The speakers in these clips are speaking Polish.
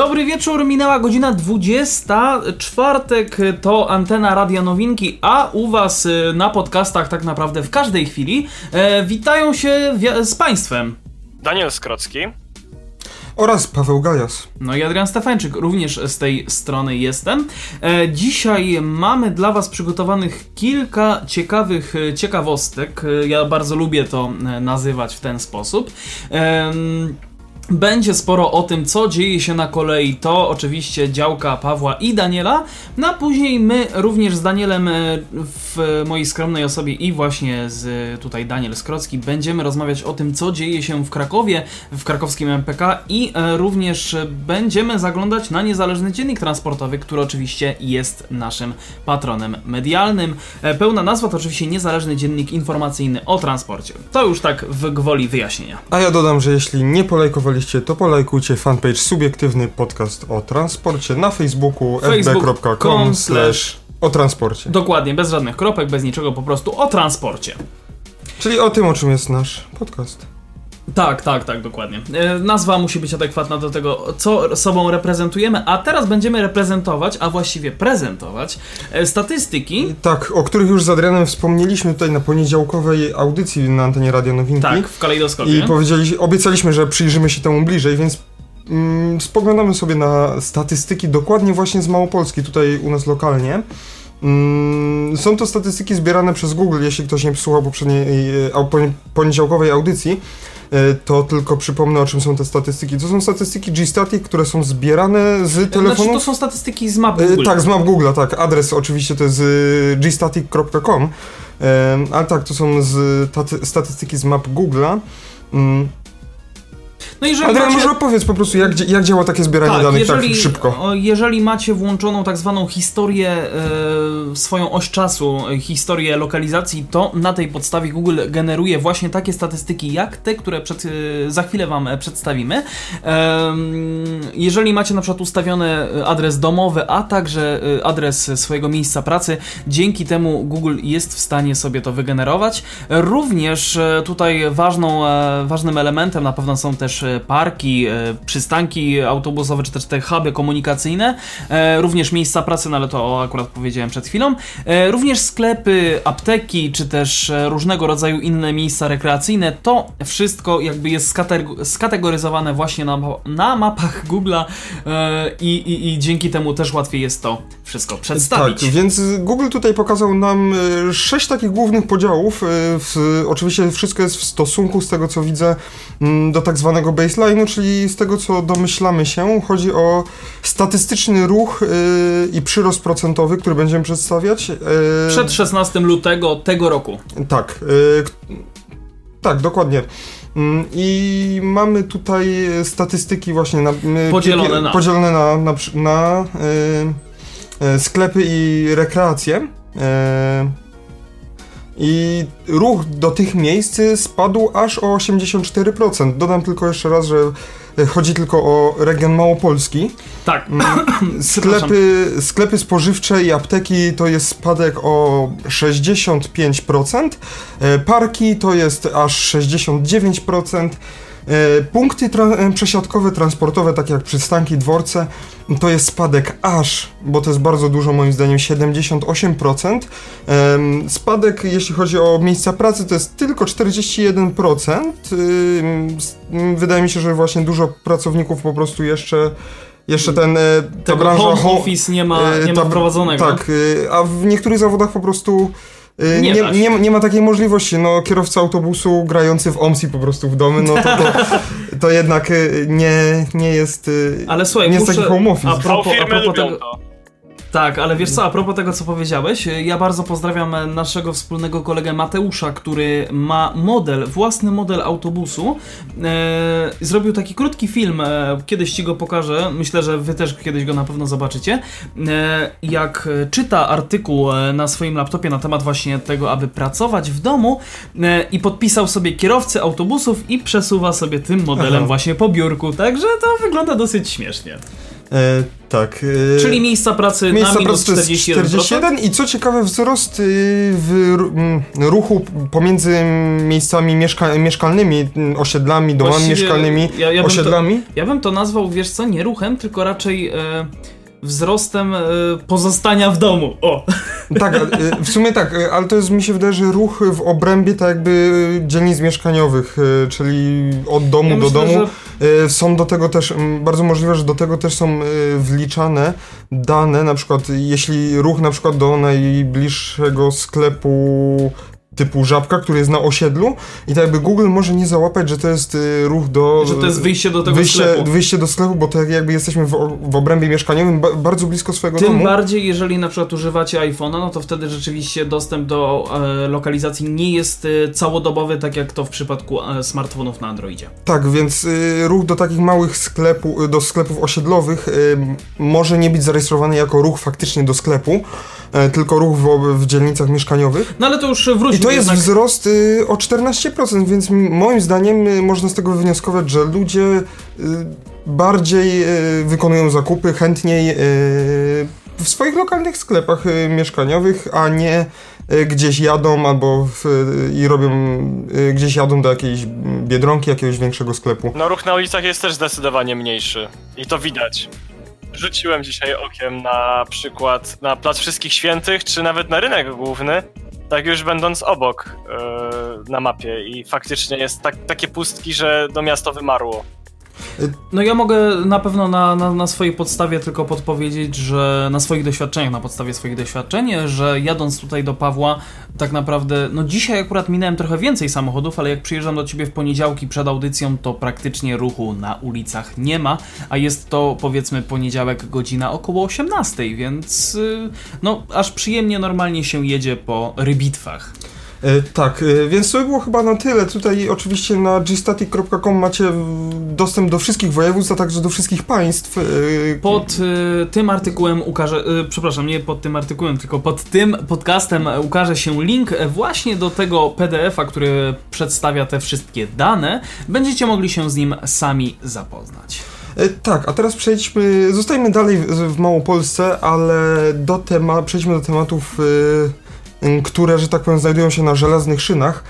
Dobry wieczór, minęła godzina 20. Czwartek to antena Radia Nowinki, a u Was y, na podcastach tak naprawdę w każdej chwili e, witają się z Państwem. Daniel Skrocki. oraz Paweł Gajas. No i Adrian Stefańczyk, również z tej strony jestem. E, dzisiaj mamy dla Was przygotowanych kilka ciekawych e, ciekawostek. E, Ja bardzo lubię to e, nazywać w ten sposób. Em, Będzie sporo o tym, co dzieje się na kolei. To oczywiście działka Pawła i Daniela. No a później my również z Danielem e, w mojej skromnej osobie i właśnie z e, tutaj Daniel Skrocki będziemy rozmawiać o tym, co dzieje się w Krakowie, w krakowskim MPK i e, również będziemy zaglądać na niezależny dziennik transportowy, który oczywiście jest naszym patronem medialnym. Pełna nazwa to oczywiście niezależny dziennik informacyjny o transporcie. To już tak w gwoli wyjaśnienia. A ja dodam, że jeśli nie polajkowaliście, to polajkujcie fanpage Subiektywny Podcast o Transporcie na Facebooku fb.com slash o transporcie. Dokładnie, bez żadnych kropek, bez niczego, po prostu o transporcie. Czyli o tym, o czym jest nasz podcast. Tak, tak, tak, dokładnie. E, nazwa musi być adekwatna do tego, co sobą reprezentujemy, a teraz będziemy reprezentować, a właściwie prezentować e, statystyki. Tak, o których już z Adrianem wspomnieliśmy tutaj na poniedziałkowej audycji na antenie Radio Nowinki. Tak, w kalejdoskopie. I powiedzieli, obiecaliśmy, że przyjrzymy się temu bliżej, więc mm, spoglądamy sobie na statystyki dokładnie właśnie z Małopolski, tutaj u nas lokalnie. Mm, są to statystyki zbierane przez Google, jeśli ktoś nie słuchał poprzedniej e, poniedziałkowej audycji, to tylko przypomnę o czym są te statystyki. To są statystyki G-Static, które są zbierane z Znaczy, telefonu. to są statystyki z map E, Google. Tak, z map Google'a, tak. Adres oczywiście to jest y, gstatic.com, e, ale tak, to są z taty, statystyki z map Google'a. No jeżeli Adrian, macie... może opowiedz po prostu, jak, jak działa takie zbieranie Tak, danych jeżeli, tak szybko. jeżeli macie włączoną tak zwaną historię, e, swoją oś czasu, e, historię lokalizacji, to na tej podstawie Google generuje właśnie takie statystyki, jak te, które przed, e, za chwilę Wam e, przedstawimy. Em, jeżeli macie na przykład ustawiony adres domowy, a także e, adres swojego miejsca pracy, dzięki temu Google jest w stanie sobie to wygenerować. Również e, tutaj ważną, e, ważnym elementem na pewno są też e, parki, e, przystanki autobusowe, czy też te huby komunikacyjne, e, również miejsca pracy, no ale to akurat powiedziałem przed chwilą, e, również sklepy, apteki, czy też różnego rodzaju inne miejsca rekreacyjne, to wszystko jakby jest skateg- skategoryzowane właśnie na, na mapach Google'a i, i, i dzięki temu też łatwiej jest to wszystko przedstawić. Tak, więc Google tutaj pokazał nam sześć takich głównych podziałów. W, oczywiście wszystko jest w stosunku z tego, co widzę, mm, do tak zwanego baseline'u, czyli z tego, co domyślamy się. Chodzi o statystyczny ruch e, i przyrost procentowy, który będziemy przedstawiać. e, Przed 16 lutego tego roku. Tak, y, k- tak, dokładnie. Mm, I mamy tutaj statystyki właśnie na, y, Podzielone na. podzielone na, na, na y, y, sklepy i rekreacje. I ruch do tych miejsc spadł aż o 84%. Dodam tylko jeszcze raz, że y, chodzi tylko o region Małopolski. Tak. Sklepy, sklepy spożywcze i apteki to jest spadek o 65%, e, parki to jest aż 69%, e, punkty tra- e, przesiadkowe, transportowe, takie jak przystanki, dworce, to jest spadek aż, bo to jest bardzo dużo moim zdaniem, 78%. Em, Spadek, jeśli chodzi o miejsca pracy, to jest tylko 41%. Ym, s- ym, Wydaje mi się, że właśnie dużo pracowników po prostu jeszcze jeszcze ten, e, ta Tego branża home ho- office nie ma, e, nie ma ta- wprowadzonego. Tak, e, a w niektórych zawodach po prostu e, Nie nie, nie, się. nie, ma takiej możliwości. No, kierowca autobusu grający w OMSI po prostu w domy, no to, to, to jednak e, nie, nie jest. e, Ale słuchaj, nie jest muszę- taki home office. a propos- firmy propos tego- to. Tak, ale wiesz co, a propos tego, co powiedziałeś, ja bardzo pozdrawiam naszego wspólnego kolegę Mateusza, który ma model, własny model autobusu. E, zrobił taki krótki film, e, kiedyś ci go pokażę, myślę, że wy też kiedyś go na pewno zobaczycie. E, jak czyta artykuł e, na swoim laptopie na temat właśnie tego, aby pracować w domu e, i podpisał sobie kierowcy autobusów i przesuwa sobie tym modelem Aha. właśnie po biurku, także to wygląda dosyć śmiesznie. E, tak. E, Czyli miejsca pracy miejsca na minus pracy 41%. 41 i co ciekawe wzrost y, w ruchu pomiędzy miejscami mieszka mieszkalnymi, osiedlami, domami Właściwie mieszkalnymi, ja, ja osiedlami. To, ja bym to nazwał, wiesz co, nie ruchem, tylko raczej... E, wzrostem e, pozostania w domu. O! Tak, e, w sumie tak, e, ale to jest, mi się wydaje, że ruch w obrębie tak jakby dzielnic mieszkaniowych, czyli od domu ja do myślę, domu. Że... Są do tego też, bardzo możliwe, że do tego też są wliczane dane, na przykład jeśli ruch na przykład do najbliższego sklepu typu żabka, który jest na osiedlu i tak jakby Google może nie załapać, że to jest y, ruch do... Że to jest wyjście do tego wyjście, sklepu. Wyjście do sklepu, bo tak jakby jesteśmy w, w obrębie mieszkaniowym, ba, bardzo blisko swojego Tym domu. Tym bardziej, jeżeli na przykład używacie iPhone'a, no to wtedy rzeczywiście dostęp do e, lokalizacji nie jest e, całodobowy, tak jak to w przypadku e, smartfonów na Androidzie. Tak, więc y, ruch do takich małych sklepu, do sklepów osiedlowych y, może nie być zarejestrowany jako ruch faktycznie do sklepu, tylko ruch w, w dzielnicach mieszkaniowych. No ale to już wróćmy. I to jest jednak... wzrost y, o 14%, więc moim zdaniem y, można z tego wywnioskować, że ludzie y, bardziej y, wykonują zakupy, chętniej y, w swoich lokalnych sklepach y, mieszkaniowych, a nie gdzieś jadą albo w, i robią, gdzieś jadą do jakiejś biedronki, jakiegoś większego sklepu. No ruch na ulicach jest też zdecydowanie mniejszy i to widać rzuciłem dzisiaj okiem na przykład na Plac Wszystkich Świętych, czy nawet na rynek główny, tak już będąc obok yy, na mapie i faktycznie jest tak, takie pustki, że do miasto wymarło. No ja mogę na pewno na, na, na, swojej podstawie tylko podpowiedzieć, że na swoich doświadczeniach, na podstawie swoich doświadczeń, że jadąc tutaj do Pawła, tak naprawdę, no dzisiaj akurat minąłem trochę więcej samochodów, ale jak przyjeżdżam do ciebie w poniedziałki przed audycją, to praktycznie ruchu na ulicach nie ma, a jest to powiedzmy poniedziałek godzina około 18, więc y, no aż przyjemnie normalnie się jedzie po rybitwach. E, tak, e, więc to by było chyba na tyle. Tutaj oczywiście na gstatic.com macie dostęp do wszystkich województw, a także do wszystkich państw. E, pod tym artykułem ukaże, przepraszam, nie pod tym artykułem, tylko pod tym podcastem ukaże się link właśnie do tego PDF-a, który przedstawia te wszystkie dane. Będziecie mogli się z nim sami zapoznać. Tak, a teraz przejdźmy, zostajmy dalej w Małopolsce, ale do tema, przejdźmy do tematów które, że tak powiem, znajdują się na żelaznych szynach.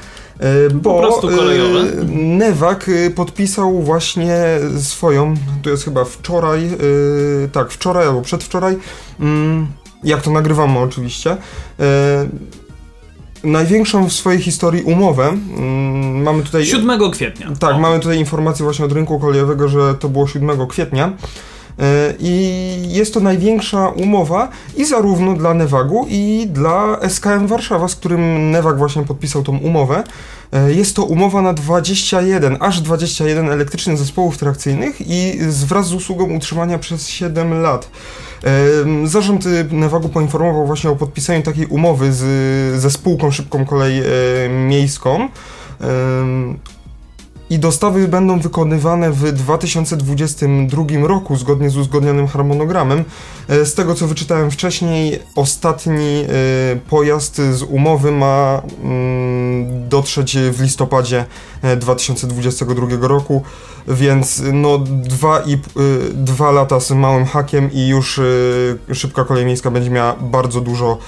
Bo po prostu kolejowe. E, Newak e, podpisał właśnie swoją, to jest chyba wczoraj, tak, wczoraj albo przedwczoraj, mm, jak to nagrywamy oczywiście, największą w swojej historii umowę. Mm, mamy tutaj. 7 kwietnia. Tak, o. mamy tutaj informację właśnie od rynku kolejowego, że to było 7 kwietnia. E, I jest to największa umowa i zarówno dla Nevagu i dla SKM Warszawa, z którym Nevag właśnie podpisał tą umowę. E, jest to umowa na 21, aż 21 elektrycznych zespołów trakcyjnych i wraz z usługą utrzymania przez 7 lat. E, zarząd Nevagu poinformował właśnie o podpisaniu takiej umowy z, ze spółką Szybką Kolej Miejską i dostawy będą wykonywane w 2022 roku zgodnie z uzgodnionym harmonogramem. E, z tego co wyczytałem wcześniej, ostatni e, pojazd z umowy ma mm, dotrzeć w listopadzie 2022 e, roku, więc no dwa, i, dwa lata z małym hakiem i już szybka kolej miejska będzie miała bardzo dużo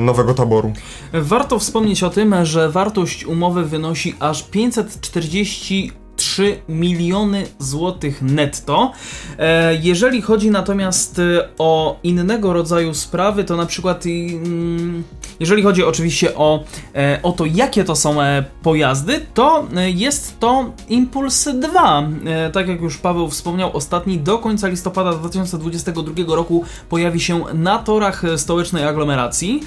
nowego taboru. Warto wspomnieć o tym, że wartość umowy wynosi aż 540 este 3 miliony złotych netto. E, jeżeli chodzi natomiast e, o innego rodzaju sprawy, to na przykład mm, jeżeli chodzi oczywiście o, e, o to, jakie to są pojazdy, to jest to Impuls 2. Tak jak już Paweł wspomniał, ostatni do końca listopada 2022 roku pojawi się na torach stołecznej aglomeracji.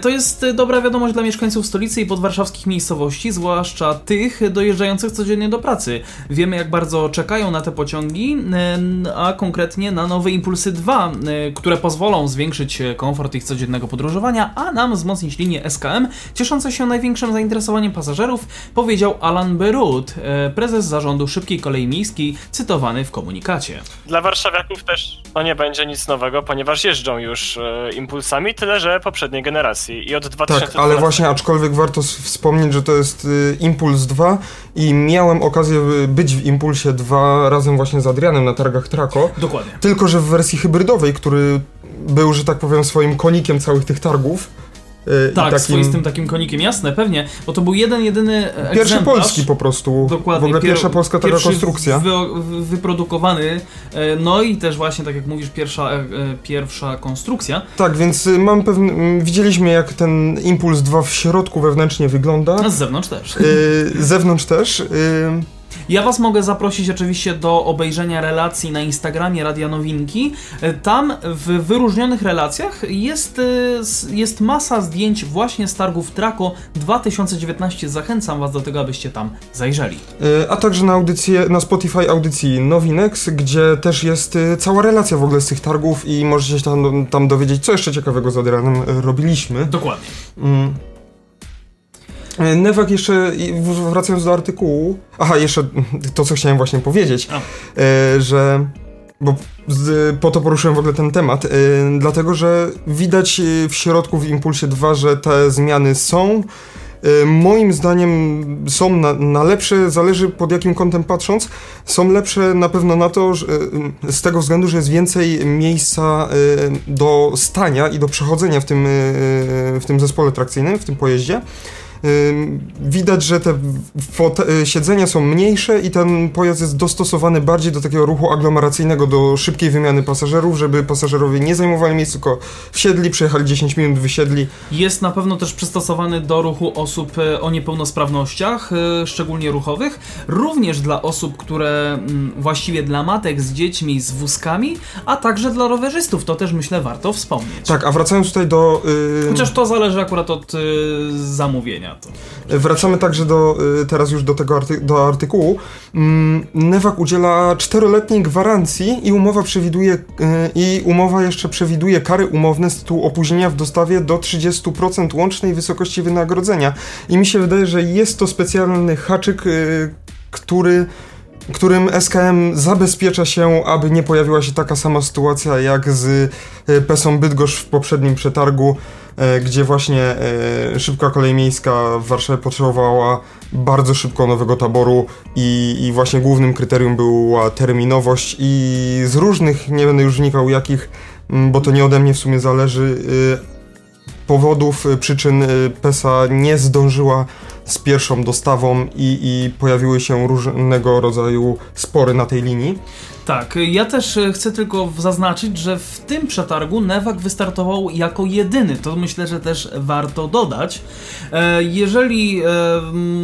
To jest dobra wiadomość dla mieszkańców stolicy i podwarszawskich miejscowości, zwłaszcza tych dojeżdżających codziennie do pracy pracy. Wiemy jak bardzo czekają na te pociągi, a konkretnie na nowe Impulsy 2, które pozwolą zwiększyć komfort ich codziennego podróżowania, a nam wzmocnić linię SKM, cieszące się największym zainteresowaniem pasażerów, powiedział Alan Berut, prezes zarządu szybkiej kolei miejskiej, cytowany w komunikacie. Dla warszawiaków też to nie będzie nic nowego, ponieważ jeżdżą już e, impulsami, tyle że poprzedniej generacji i od 2000 Tak, ale właśnie aczkolwiek warto wspomnieć, że to jest y, Impuls 2 i miałem okazję y, być w Impulsie 2 razem właśnie z Adrianem na targach Trako. Dokładnie. Tylko, że w wersji hybrydowej, który był, że tak powiem, swoim konikiem całych tych targów. Yy, tak, takim... swoistym takim konikiem, jasne, pewnie, bo to był jeden, jedyny Pierwszy polski po prostu, Dokładnie, w ogóle pierwsza polska taka konstrukcja. Wy, wyprodukowany, e, no i też właśnie, tak jak mówisz, pierwsza, e, pierwsza konstrukcja. Tak, więc y, mam pewne, widzieliśmy jak ten Impuls 2 w środku wewnętrznie wygląda. A z zewnątrz też. Yy, z zewnątrz też. Yy, ja Was mogę zaprosić oczywiście do obejrzenia relacji na Instagramie Radia Nowinki. E, tam w wyróżnionych relacjach jest, e, jest masa zdjęć właśnie z targów Traco 2019. Zachęcam Was do tego, abyście tam zajrzeli. E, a także na audycję, na Spotify audycji Nowinex, gdzie też jest cała relacja w ogóle z tych targów i możecie się tam, tam dowiedzieć, co jeszcze ciekawego z Adrianem robiliśmy. Dokładnie. Mm. E, Newak jeszcze, wracając do artykułu, aha, jeszcze to, co chciałem właśnie powiedzieć, e, że, bo z, po to poruszyłem w ogóle ten temat, e, dlatego, że widać w środku w Impulsie 2, że te zmiany są, moim zdaniem są na, na, lepsze, zależy pod jakim kątem patrząc, są lepsze na pewno na to, że, z tego względu, że jest więcej miejsca do stania i do przechodzenia w tym, w tym zespole trakcyjnym, w tym pojeździe. Widać, że te y, siedzenia są mniejsze i ten pojazd jest dostosowany bardziej do takiego ruchu aglomeracyjnego, do szybkiej wymiany pasażerów, żeby pasażerowie nie zajmowali miejsca, tylko wsiedli, przejechali 10 minut, wysiedli. Jest na pewno też przystosowany do ruchu osób e, o niepełnosprawnościach, e, szczególnie ruchowych, również dla osób, które mm, właściwie dla matek z dziećmi, z wózkami, a także dla rowerzystów. To też myślę warto wspomnieć. Tak, a wracając tutaj do... Yy... Chociaż to zależy akurat od yy, zamówienia to. Wracamy także do, y, teraz już do tego arty do artykułu. Mm, Newak udziela czteroletniej gwarancji i umowa przewiduje y, i umowa jeszcze przewiduje kary umowne z tytułu opóźnienia w dostawie do 30% łącznej wysokości wynagrodzenia. I mi się wydaje, że jest to specjalny haczyk, y, który którym SKM zabezpiecza się, aby nie pojawiła się taka sama sytuacja jak z Pesą Bydgoszcz w poprzednim przetargu, E, gdzie właśnie e, szybka kolej miejska w Warszawie potrzebowała bardzo szybko nowego taboru i, i właśnie głównym kryterium była terminowość i z różnych, nie będę już wnikał jakich, bo to nie ode mnie w sumie zależy, e, powodów, przyczyn PESA nie zdążyła z pierwszą dostawą i, i pojawiły się różnego rodzaju spory na tej linii. Tak, ja też e, chcę tylko zaznaczyć, że w tym przetargu Newak wystartował jako jedyny. To myślę, że też warto dodać. E, jeżeli e,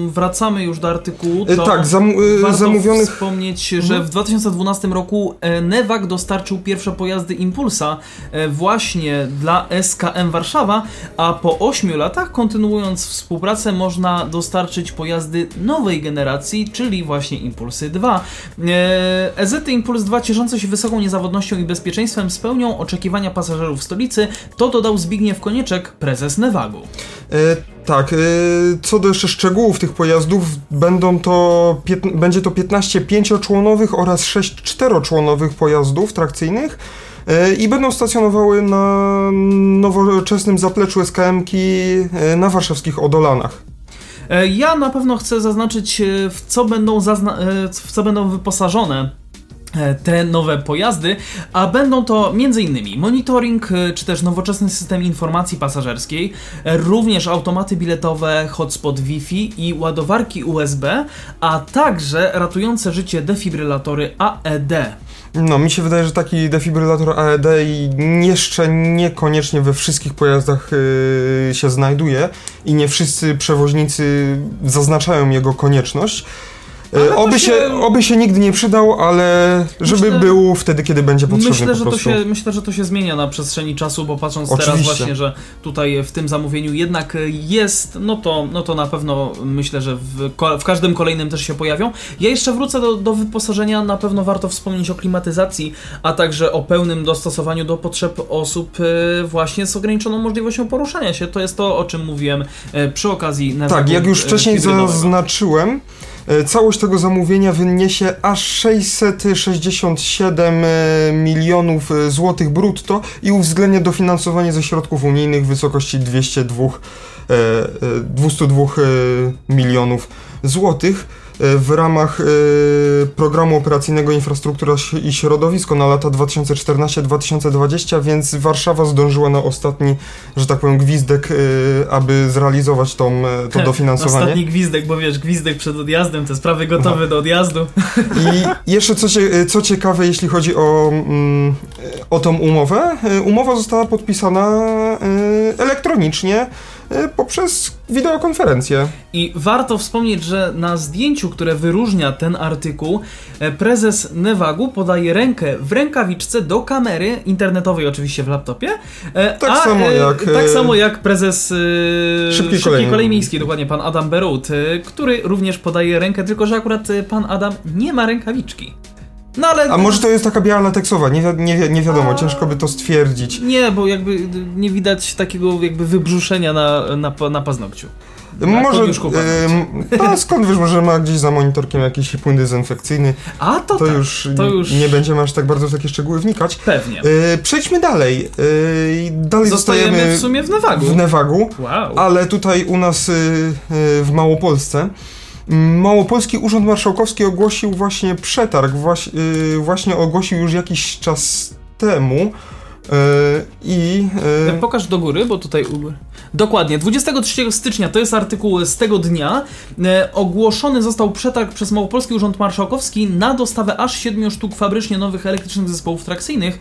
wracamy już do artykułu, to tak, zam warto zamówionych... wspomnieć, że w 2012 roku Newak dostarczył pierwsze pojazdy Impulsa właśnie dla SKM Warszawa, a po 8 latach, kontynuując współpracę, można dostarczyć pojazdy nowej generacji, czyli właśnie Impulsy 2. EZ Impuls Impuls 2 cieszące się wysoką niezawodnością i bezpieczeństwem spełnią oczekiwania pasażerów w stolicy, to dodał Zbigniew Konieczek, prezes Nevagu. E, tak, e, co do jeszcze szczegółów tych pojazdów, będą to, będzie to 15 pięcioczłonowych oraz 6 czteroczłonowych pojazdów trakcyjnych e, i będą stacjonowały na nowoczesnym zapleczu SKM-ki e, na warszawskich Odolanach. E, ja na pewno chcę zaznaczyć, w co będą, w co będą wyposażone te nowe pojazdy, a będą to m.in. monitoring e, czy też nowoczesny system informacji pasażerskiej, e, również automaty biletowe, hotspot Wi-Fi i ładowarki USB, a także ratujące życie defibrylatory AED. No, mi się wydaje, że taki defibrylator AED jeszcze niekoniecznie we wszystkich pojazdach yy, się znajduje i nie wszyscy przewoźnicy zaznaczają jego konieczność. E, oby, się... się... oby się nigdy nie przydał, ale żeby myślę, był wtedy, kiedy będzie potrzebny myślę, że to się, myślę, że to się zmienia na przestrzeni czasu, bo patrząc Oczywiście. teraz właśnie, że tutaj w tym zamówieniu jednak jest, no to, no to na pewno myślę, że w, w każdym kolejnym też się pojawią. Ja jeszcze wrócę do, do wyposażenia, na pewno warto wspomnieć o klimatyzacji, a także o pełnym dostosowaniu do potrzeb osób e, właśnie z ograniczoną możliwością poruszania się. To jest to, o czym mówiłem e, przy okazji... Tak, jak już wcześniej zaznaczyłem, całość tego zamówienia wyniesie aż 667 e, milionów e, złotych brutto i uwzględnia dofinansowanie ze środków unijnych w wysokości 202, 202 milionów złotych. E, w ramach e, programu operacyjnego Infrastruktura i Środowisko na lata 2014-2020, więc Warszawa zdążyła na ostatni, że tak powiem, gwizdek, e, aby zrealizować tą, to dofinansowanie. Ostatni gwizdek, bo wiesz, gwizdek przed odjazdem, te sprawy gotowe Aha. do odjazdu. I jeszcze co, co ciekawe, jeśli chodzi o, mm, o tą umowę, umowa została podpisana elektronicznie poprzez wideokonferencję. I warto wspomnieć, że na zdjęciu, które wyróżnia ten artykuł, e, prezes Nevagu podaje rękę w rękawiczce do kamery internetowej, oczywiście w laptopie. E, tak, a, samo, jak, tak samo jak prezes Szybkiej, Szybkiej Kolei Miejskiej, dokładnie pan Adam Berut, który również podaje rękę, tylko że akurat pan Adam nie ma rękawiczki. No ale... A może to jest taka biała lateksowa, nie, wi nie, wi nie wiadomo, A... ciężko by to stwierdzić. Nie, bo jakby nie widać takiego jakby wybrzuszenia na, na, na paznokciu. może, yy, no, skąd wiesz, może ma gdzieś za monitorkiem jakiś płyn dezynfekcyjny. A to, to, tak, już, to już nie będziemy aż tak bardzo w takie szczegóły wnikać. Pewnie. Yy, przejdźmy dalej. Yy, dalej zostajemy, zostajemy w sumie w Newagu. W Newagu, wow. ale tutaj u nas yy, w Małopolsce. Małopolski Urząd Marszałkowski ogłosił właśnie przetarg, właśnie, yy, właśnie ogłosił już jakiś czas temu. Yy, I. Yy... Pokaż do góry, bo tutaj. Dokładnie, 23 stycznia to jest artykuł z tego dnia. Yy, ogłoszony został przetarg przez Małopolski Urząd Marszałkowski na dostawę aż 7 sztuk fabrycznie nowych elektrycznych zespołów trakcyjnych.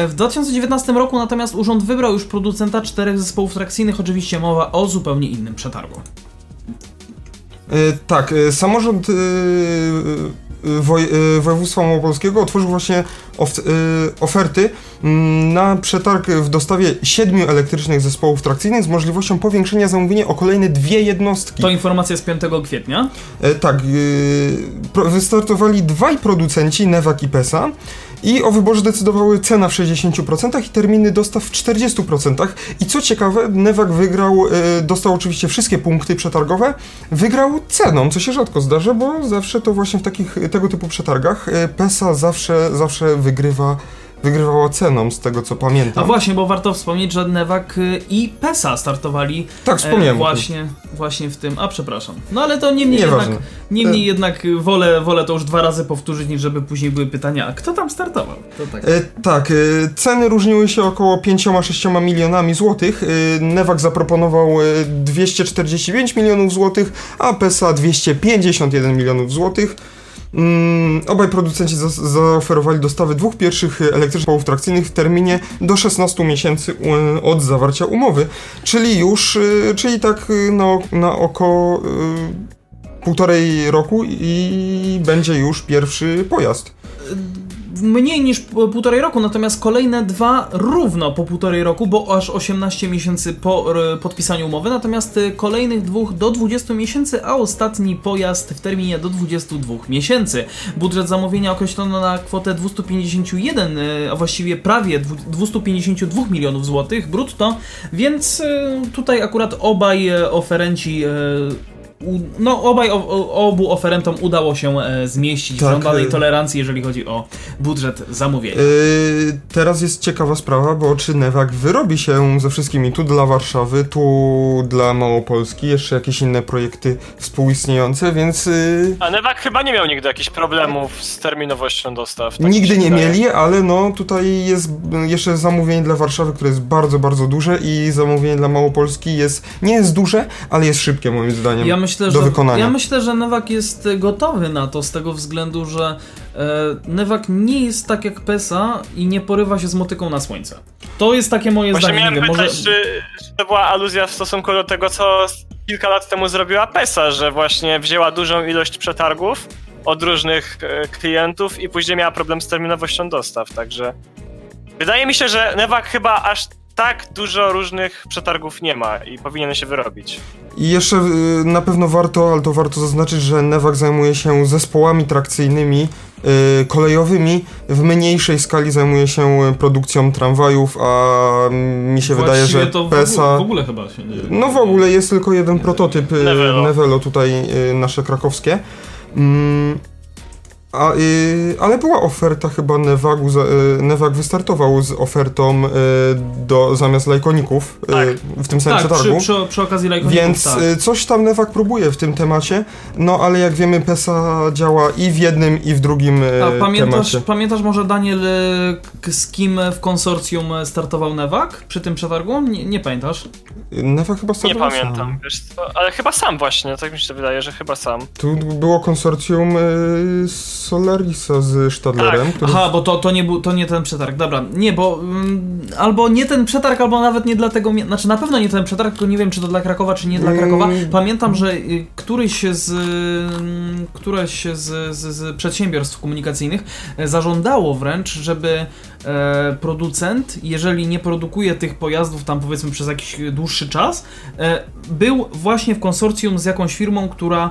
Yy, w 2019 roku natomiast urząd wybrał już producenta czterech zespołów trakcyjnych, oczywiście mowa o zupełnie innym przetargu. E, tak, e, samorząd e, woj, województwa małopolskiego otworzył właśnie of, oferty mm, na przetarg w dostawie siedmiu elektrycznych zespołów trakcyjnych z możliwością powiększenia zamówienia o kolejne dwie jednostki. To informacja z 5 kwietnia? Tak, wystartowali dwaj producenci, Nevak i PESA. I o wyborze decydowały cena w 60% i terminy dostaw w 40%. I co ciekawe, Nevak wygrał, e, dostał oczywiście wszystkie punkty przetargowe, wygrał ceną, co się rzadko zdarza, bo zawsze to właśnie w takich tego typu przetargach e, PESA zawsze, zawsze wygrywa wygrywała ceną, z tego co pamiętam. A właśnie, bo warto wspomnieć, że Nevak y, i PESA startowali tak, wspomniałem e, właśnie, właśnie w tym. A przepraszam. No ale to niemniej jednak, niemniej e... jednak wolę, wolę to już dwa razy powtórzyć, niż żeby później były pytania, a kto tam startował? tak. E, tak, e, ceny różniły się około 5-6 milionami złotych. E, Nevak zaproponował 245 e, milionów złotych, a PESA 251 milionów złotych. Mm, obaj producenci za zaoferowali dostawy dwóch pierwszych elektrycznych połów trakcyjnych w terminie do 16 miesięcy od zawarcia umowy, czyli już, y, czyli tak y, na, na oko y, półtorej roku i będzie już pierwszy pojazd mniej niż półtorej roku, natomiast kolejne dwa równo po półtorej roku, bo aż 18 miesięcy po podpisaniu umowy, natomiast y, kolejnych dwóch do 20 miesięcy, a ostatni pojazd w terminie do 22 miesięcy. Budżet zamówienia określono na kwotę 251, y, a właściwie prawie 252 milionów złotych brutto, więc y, tutaj akurat obaj oferenci no obaj obu oferentom udało się e, zmieścić tak. w żądanej e, tolerancji, jeżeli chodzi o budżet zamówienia. Yy, teraz jest ciekawa sprawa, bo czy Newak wyrobi się ze wszystkimi tu dla Warszawy, tu dla Małopolski, jeszcze jakieś inne projekty współistniejące, więc... Yy... A Newak chyba nie miał nigdy jakichś problemów z terminowością dostaw. Tak nigdy nie wydaje. mieli, ale no tutaj jest jeszcze zamówienie dla Warszawy, które jest bardzo, bardzo duże i zamówienie dla Małopolski jest, nie jest duże, ale jest szybkie moim zdaniem. Ja myślę, do że, wykonania. Ja myślę, że Nowak jest gotowy na to z tego względu, że e, Nowak nie jest tak jak PESA i nie porywa się z motyką na słońce. To jest takie moje Właśnie zdanie. Miałem pytać, Może... czy, czy to była aluzja w stosunku do tego, co kilka lat temu zrobiła PESA, że właśnie wzięła dużą ilość przetargów od różnych e, klientów i później miała problem z terminowością dostaw, także wydaje mi się, że Nevak chyba aż tak dużo różnych przetargów nie ma i powinien się wyrobić. I jeszcze y, na pewno warto, ale to warto zaznaczyć, że Nevak zajmuje się zespołami trakcyjnymi, y, kolejowymi, w mniejszej skali zajmuje się produkcją tramwajów, a mi się wydaje, że to w PESA... ogóle, w ogóle chyba się nie... No w ogóle jest tylko jeden prototyp y, Nevelo. Nevelo tutaj nasze krakowskie. Mm, a, y, ale była oferta chyba Nevagu, za- y, Nevag wystartował z ofertą y, do, zamiast lajkoników y, Tak. w tym samym Tak, przy, przetargu. przy, przy okazji lajkoników, Więc tak. y, coś tam Nevak próbuje w tym temacie, no ale jak wiemy PESA działa i w jednym i w drugim y, A pamiętasz, temacie. pamiętasz może Daniel, z kim w konsorcjum startował Nevak przy tym przetargu? Nie, nie pamiętasz? Nevak chyba Nie startował pamiętam, sam. wiesz co, ale chyba sam właśnie, tak mi się wydaje, że chyba sam. Tu było konsorcjum y, Solarisa z Stadlerem, Tak. który Aha, bo to, to, nie był, to nie ten przetarg, dobra. Nie, bo mm, albo nie ten przetarg, albo nawet nie dlatego, mia- znaczy na pewno nie ten przetarg, tylko nie wiem, czy to dla Krakowa, czy nie dla Mm. Krakowa. Pamiętam, że y, któryś z, któreś z, z, z przedsiębiorstw komunikacyjnych e, zażądało wręcz, żeby e, producent, jeżeli nie produkuje tych pojazdów tam powiedzmy przez jakiś dłuższy czas, e, był właśnie w konsorcjum z jakąś firmą, która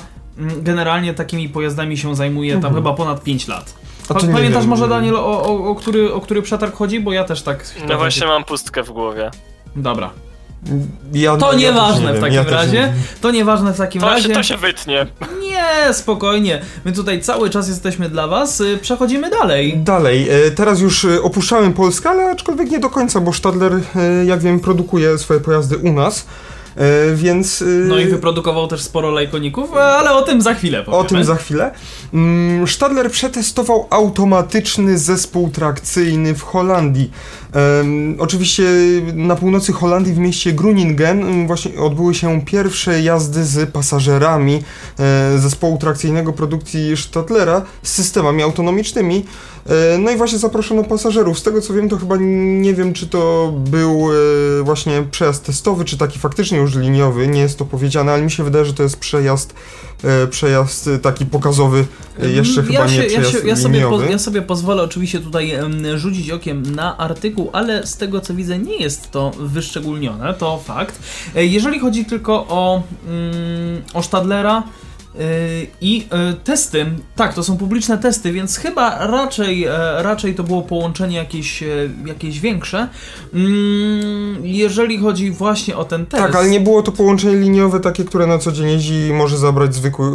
generalnie takimi pojazdami się zajmuje tam Mhm. chyba ponad 5 lat. Nie pamiętasz wiem. może Daniel o, o, o, który, o który przetarg chodzi? Bo ja też tak. No właśnie mam pustkę w głowie. Dobra. Ja, To ja nieważne nie w takim ja razie. nie. To nieważne w takim To razie. się, to się wytnie. Nie, spokojnie. My tutaj cały czas jesteśmy dla was. Y, Przechodzimy dalej. Dalej, e, teraz już e, opuszczałem Polskę, ale aczkolwiek nie do końca, bo Stadler, jak wiem, produkuje swoje pojazdy u nas, więc... e, No i wyprodukował też sporo lajkoników, e, ale o tym za chwilę powiemy. O tym za chwilę. Mm, Stadler przetestował automatyczny zespół trakcyjny w Holandii. Oczywiście na północy Holandii w mieście Groningen em, właśnie odbyły się pierwsze jazdy z pasażerami e, zespołu trakcyjnego produkcji Stadlera z systemami autonomicznymi. E, no i właśnie zaproszono pasażerów. Z tego co wiem, to chyba nie wiem, czy to był e, właśnie przejazd testowy, czy taki faktycznie już liniowy. Nie jest to powiedziane, ale mi się wydaje, że to jest przejazd, e, przejazd taki pokazowy, e, jeszcze chyba ja nie się, ja, przejazd się, ja, sobie po, ja sobie pozwolę oczywiście tutaj rzucić okiem na artykuł, ale z tego co widzę nie jest to wyszczególnione, to fakt. Jeżeli chodzi tylko o, mm, o Stadlera, i e, testy, tak, to są publiczne testy, więc chyba raczej, e, raczej to było połączenie jakieś, e, jakieś większe. Mm, Jeżeli chodzi właśnie o ten test. Tak, ale nie było to połączenie liniowe takie, które na co dzień jeździ i może zabrać zwykły,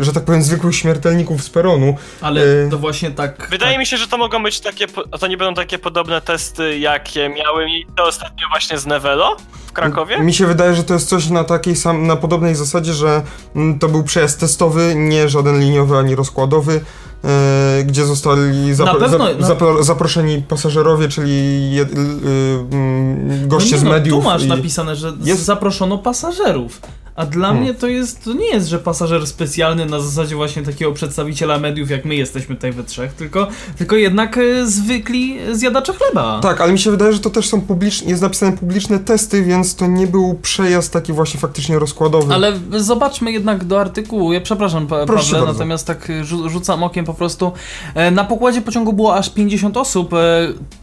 że tak powiem, zwykłych śmiertelników z peronu. Ale to właśnie tak. Wydaje tak, mi się, że to mogą być takie, to nie będą takie podobne testy, jakie miały miejsce ostatnio właśnie z Nevelo Krakowie? Mi się wydaje, że to jest coś na takiej sam, na podobnej zasadzie, że mm, to był przejazd testowy, nie żaden liniowy ani rozkładowy, e, gdzie zostali zapro, pewno, zap, na- zapro, zaproszeni pasażerowie, czyli je, y, y, goście no nie z no, mediów. Tu masz i- napisane, że jest- zaproszono pasażerów. A dla Hmm. mnie to jest, to nie jest, że pasażer specjalny na zasadzie właśnie takiego przedstawiciela mediów, jak my jesteśmy tutaj we trzech, tylko, tylko jednak e, zwykli zjadacze chleba. Tak, ale mi się wydaje, że to też są publiczne, jest napisane publiczne testy, więc to nie był przejazd taki właśnie faktycznie rozkładowy. Ale zobaczmy jednak do artykułu. Ja przepraszam, pa, Proszę Pawle, bardzo. natomiast tak rzu rzucam okiem po prostu. E, Na pokładzie pociągu było aż 50 osób e,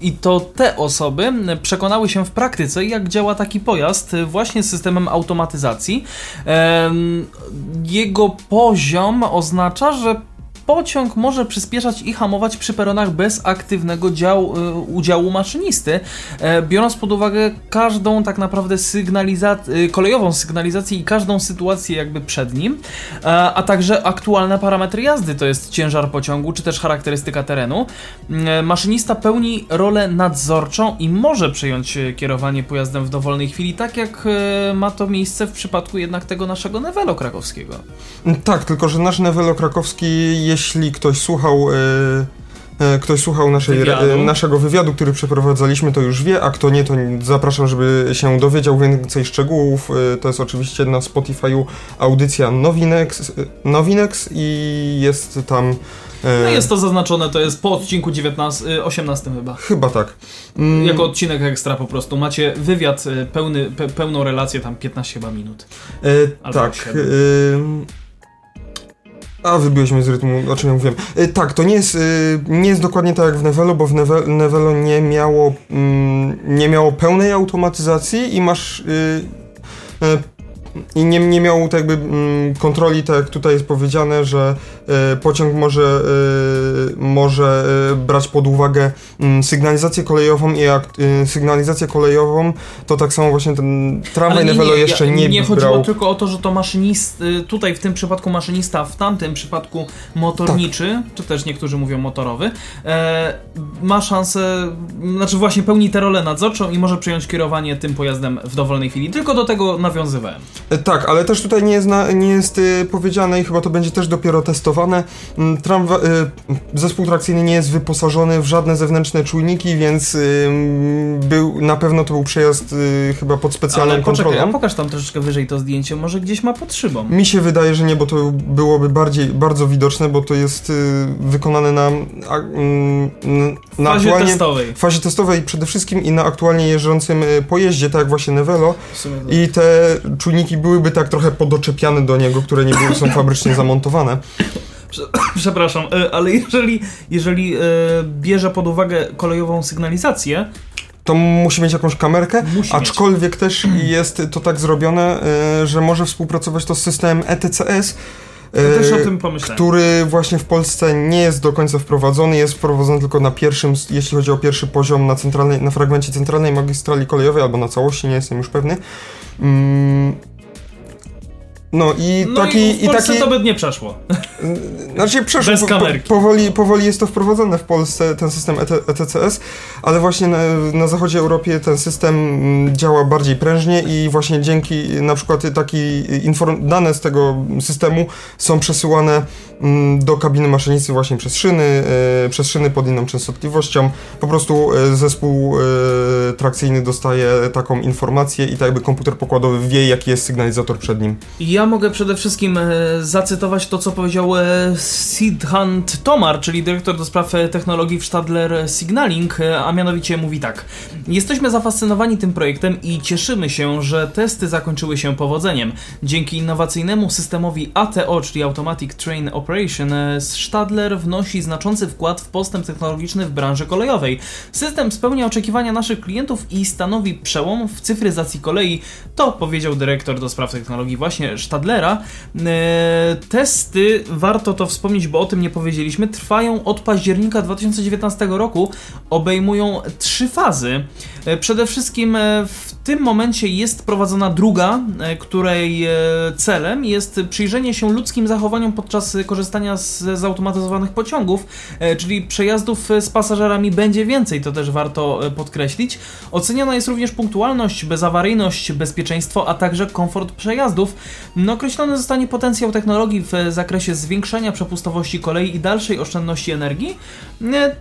i to te osoby przekonały się w praktyce, jak działa taki pojazd właśnie z systemem automatyzacji. Jego poziom oznacza, że pociąg może przyspieszać i hamować przy peronach bez aktywnego dział, y, udziału maszynisty, e, biorąc pod uwagę każdą tak naprawdę sygnalizację, kolejową sygnalizację i każdą sytuację jakby przed nim, e, a także aktualne parametry jazdy, to jest ciężar pociągu, czy też charakterystyka terenu. E, Maszynista pełni rolę nadzorczą i może przejąć e, kierowanie pojazdem w dowolnej chwili, tak jak e, ma to miejsce w przypadku jednak tego naszego Nevelo krakowskiego. Tak, tylko że nasz Newelo Krakowski, jeśli ktoś słuchał. e, e, Ktoś słuchał naszej, Wywiadu. naszego wywiadu, który przeprowadzaliśmy, to już wie, a kto nie, to zapraszam, żeby się dowiedział więcej szczegółów. E, To jest oczywiście na Spotify'u audycja Nowinex, Nowinex i jest tam No jest to zaznaczone, to jest po odcinku 19, 18 chyba. Chyba tak. Mm, Jako odcinek ekstra po prostu. Macie wywiad y, pełny, pe, pełną relację, tam 15 chyba minut. E, tak. A, wybiłeś mnie z rytmu, o czym ja mówiłem. E, tak, to nie jest, y, nie jest dokładnie tak jak w Nevelo, bo w Neve- Nevelo nie miało, mm, nie miało pełnej automatyzacji i masz... e, i nie, nie miał tak jakby mm, kontroli, tak jak tutaj jest powiedziane, że e, pociąg może, e, może e, brać pod uwagę mm, sygnalizację kolejową i jak e, sygnalizację kolejową, to tak samo właśnie ten tramwaj Nevelo jeszcze nie, nie chodziło brał. tylko o to, że to maszynist, y, tutaj w tym przypadku maszynista, w tamtym przypadku motorniczy, Tak. czy też niektórzy mówią motorowy, e, ma szansę, znaczy właśnie pełni tę rolę nadzorczą i może przejąć kierowanie tym pojazdem w dowolnej chwili. Tylko do tego nawiązywałem. E, Tak, ale też tutaj nie jest, na, nie jest y, powiedziane i chyba to będzie też dopiero testowane. Mm, Tramwa, y, zespół trakcyjny nie jest wyposażony w żadne zewnętrzne czujniki, więc y, był, na pewno to był przejazd y, chyba pod specjalną Ale poczekaj, kontrolą. a pokaż tam troszeczkę wyżej to zdjęcie, może gdzieś ma pod szybą. Mi się wydaje, że nie, bo to byłoby bardziej, bardzo widoczne, bo to jest wykonane na, mm, na fazie aktualnie, testowej. fazie testowej przede wszystkim i na aktualnie jeżdżącym pojeździe, tak jak właśnie Nevelo. To- I te czujniki byłyby tak trochę podoczepiane do niego, które nie były, są fabrycznie zamontowane. Przepraszam, e, ale jeżeli, jeżeli e, bierze pod uwagę kolejową sygnalizację, To musi mieć jakąś kamerkę, Musi aczkolwiek też jest to tak zrobione, y, że może współpracować to z systemem ETCS, to też o tym pomyślałem. który właśnie w Polsce nie jest do końca wprowadzony, jest wprowadzony tylko na pierwszym, jeśli chodzi o pierwszy poziom na, centralnej, na fragmencie centralnej magistrali kolejowej, albo na całości, nie jestem już pewny. Mm. No i No taki... i w Polsce taki... to by nie przeszło. Znaczy, przeszło, Bez kamerki. po, powoli, powoli jest to wprowadzone w Polsce, ten system ET, ETCS, ale właśnie na, na zachodzie Europie ten system mm, działa bardziej prężnie i właśnie dzięki na przykład taki inform, dane z tego systemu są przesyłane do kabiny maszynisty właśnie przez szyny, e, przez szyny pod inną częstotliwością. Po prostu e, zespół e, trakcyjny dostaje taką informację i tak jakby komputer pokładowy wie, jaki jest sygnalizator przed nim. Ja mogę przede wszystkim zacytować to, co powiedział Sidhant Tomar, czyli dyrektor do spraw technologii w Stadler Signaling, a mianowicie mówi tak. Jesteśmy zafascynowani tym projektem i cieszymy się, że testy zakończyły się powodzeniem. Dzięki innowacyjnemu systemowi ATO, czyli Automatic Train Operation, e, Stadler wnosi znaczący wkład w postęp technologiczny w branży kolejowej. System spełnia oczekiwania naszych klientów i stanowi przełom w cyfryzacji kolei. To powiedział dyrektor do spraw technologii właśnie Stadlera. E, testy, warto to wspomnieć, bo o tym nie powiedzieliśmy, trwają od października 2019 roku, obejmują trzy fazy. E, Przede wszystkim w tym momencie jest prowadzona druga, której celem jest przyjrzenie się ludzkim zachowaniom podczas korzystania z zautomatyzowanych pociągów, e, czyli przejazdów e, z pasażerami będzie więcej, to też warto e, podkreślić. Oceniana jest również punktualność, bezawaryjność, bezpieczeństwo, a także komfort przejazdów. No, określony zostanie potencjał technologii w zakresie zwiększenia przepustowości kolei i dalszej oszczędności energii.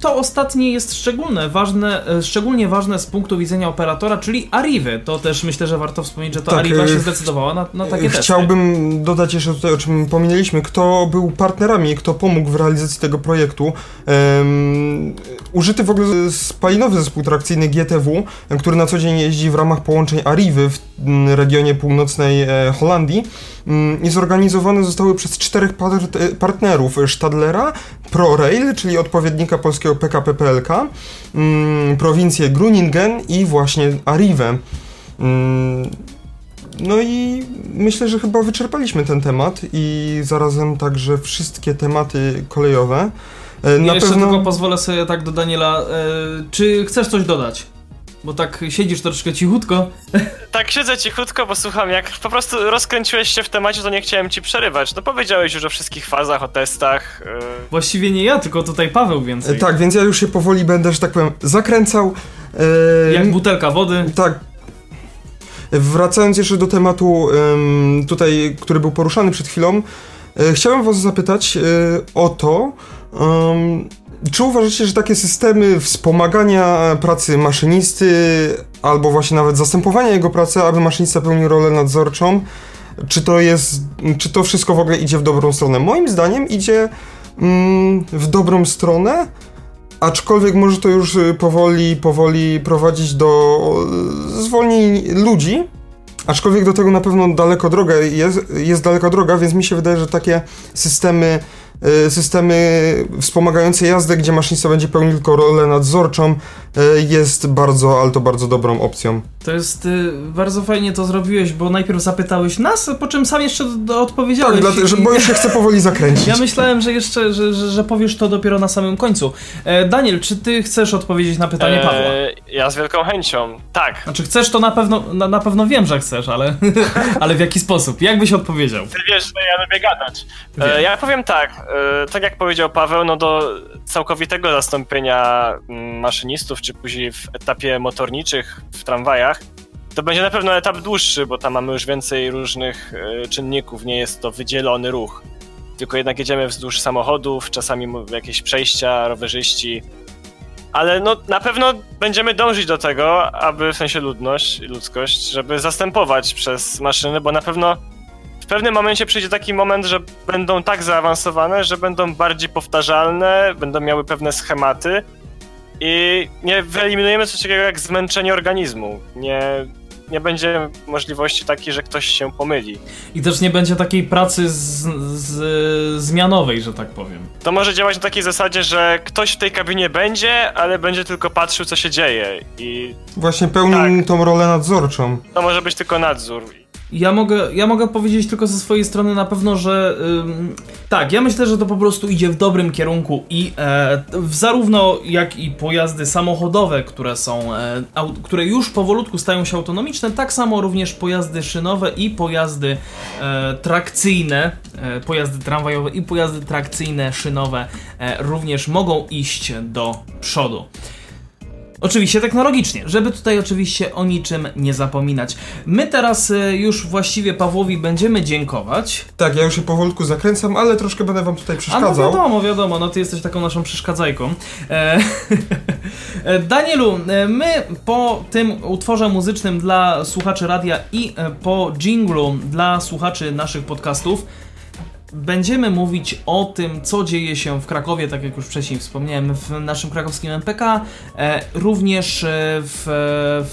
To ostatnie jest szczególne, ważne, szczególnie ważne z punktu widzenia operatora, czyli Arrivy. To też myślę, że warto wspomnieć, że to Tak, Arriva się zdecydowała na, na takie testy. Chciałbym dodać jeszcze tutaj, o czym pominęliśmy, kto był partnerami, kto pomógł w realizacji tego projektu. Um, użyty w ogóle spalinowy zespół trakcyjny GTW, który na co dzień jeździ w ramach połączeń Arrivy w mm, regionie północnej e, Holandii mm, i zorganizowane zostały przez czterech e, partnerów Stadlera, ProRail, czyli odpowiednika polskiego PKP PLK, mm, prowincję Gruningen i właśnie Arrivę. No i myślę, że chyba wyczerpaliśmy ten temat i zarazem także wszystkie tematy kolejowe. E, Na jeszcze pewno tylko pozwolę sobie tak do Daniela. E, czy chcesz coś dodać? Bo tak siedzisz troszeczkę cichutko. Tak siedzę cichutko, bo słucham, jak po prostu rozkręciłeś się w temacie, to nie chciałem ci przerywać. No powiedziałeś już o wszystkich fazach, o testach. Yy, Właściwie nie ja, tylko tutaj Paweł e, więcej. tak, więc ja już się powoli będę, że tak powiem, zakręcał. E, Jak butelka wody. Tak. Wracając jeszcze do tematu em, tutaj, który był poruszany przed chwilą, e, chciałem was zapytać e, o to, czy uważacie, że takie systemy wspomagania pracy maszynisty, albo właśnie nawet zastępowania jego pracy, aby maszynista pełnił rolę nadzorczą, czy to jest, czy to wszystko w ogóle idzie w dobrą stronę? Moim zdaniem idzie mm, w dobrą stronę, aczkolwiek może to już y, powoli, powoli prowadzić do zwolnień ludzi, aczkolwiek do tego na pewno daleko droga jest, jest daleka droga, więc mi się wydaje, że takie systemy systemy wspomagające jazdę, gdzie maszynista będzie pełnił tylko rolę nadzorczą, y, jest bardzo, ale to bardzo dobrą opcją. To jest y, bardzo fajnie to zrobiłeś, bo najpierw zapytałeś nas, po czym sam jeszcze odpowiedziałeś. Tak, dlatego, że, bo już się chcę powoli zakręcić. Ja myślałem, że jeszcze, że, że, że, powiesz to dopiero na samym końcu. E, Daniel, czy ty chcesz odpowiedzieć na pytanie Pawła? E, ja z wielką chęcią, tak. Znaczy chcesz to na pewno, na, na pewno wiem, że chcesz, ale, ale w jaki sposób? Jak byś odpowiedział? Ty wiesz, że ja lubię gadać. E, ja powiem tak, E, tak jak powiedział Paweł, no do całkowitego zastąpienia mm, maszynistów, czy później w etapie motorniczych w tramwajach, to będzie na pewno etap dłuższy, bo tam mamy już więcej różnych e, czynników, nie jest to wydzielony ruch. Tylko jednak jedziemy wzdłuż samochodów, czasami jakieś przejścia, rowerzyści. Ale no na pewno będziemy dążyć do tego, aby w sensie ludność, ludzkość, żeby zastępować przez maszyny, bo na pewno pewnym momencie przyjdzie taki moment, że będą tak zaawansowane, że będą bardziej powtarzalne, będą miały pewne schematy i nie wyeliminujemy coś takiego jak zmęczenie organizmu. Nie, nie będzie możliwości takiej, że ktoś się pomyli. I też nie będzie takiej pracy z, z, zmianowej, że tak powiem. To może działać na takiej zasadzie, że ktoś w tej kabinie będzie, ale będzie tylko patrzył, co się dzieje. I Właśnie pełni tak. tą rolę nadzorczą. To może być tylko nadzór. Ja mogę, ja mogę powiedzieć tylko ze swojej strony na pewno, że tak, ja myślę, że to po prostu idzie w dobrym kierunku i e, zarówno jak i pojazdy samochodowe, które są, e, które już powolutku stają się autonomiczne, tak samo również pojazdy szynowe i pojazdy e, trakcyjne, pojazdy tramwajowe i pojazdy trakcyjne, szynowe również mogą iść do przodu. Oczywiście technologicznie, żeby tutaj oczywiście o niczym nie zapominać. My teraz y, już właściwie Pawłowi będziemy dziękować. Tak, ja już się powolutku zakręcam, ale troszkę będę wam tutaj przeszkadzał. A no wiadomo, wiadomo, no ty jesteś taką naszą przeszkadzajką. E, e Danielu, e, my po tym utworze muzycznym dla słuchaczy radia i e, po jinglu dla słuchaczy naszych podcastów Będziemy mówić o tym, co dzieje się w Krakowie, tak jak już wcześniej wspomniałem, w naszym krakowskim MPK, e, również e, w,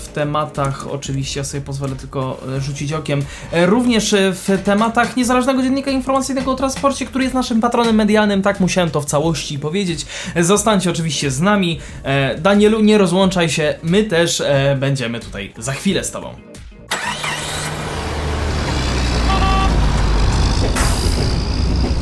w tematach, oczywiście ja sobie pozwolę tylko e, rzucić okiem, również w tematach Niezależnego Dziennika Informacyjnego o Transporcie, który jest naszym patronem medialnym, tak musiałem to w całości powiedzieć. Zostańcie oczywiście z nami. Danielu, nie rozłączaj się, my też będziemy tutaj za chwilę z Tobą.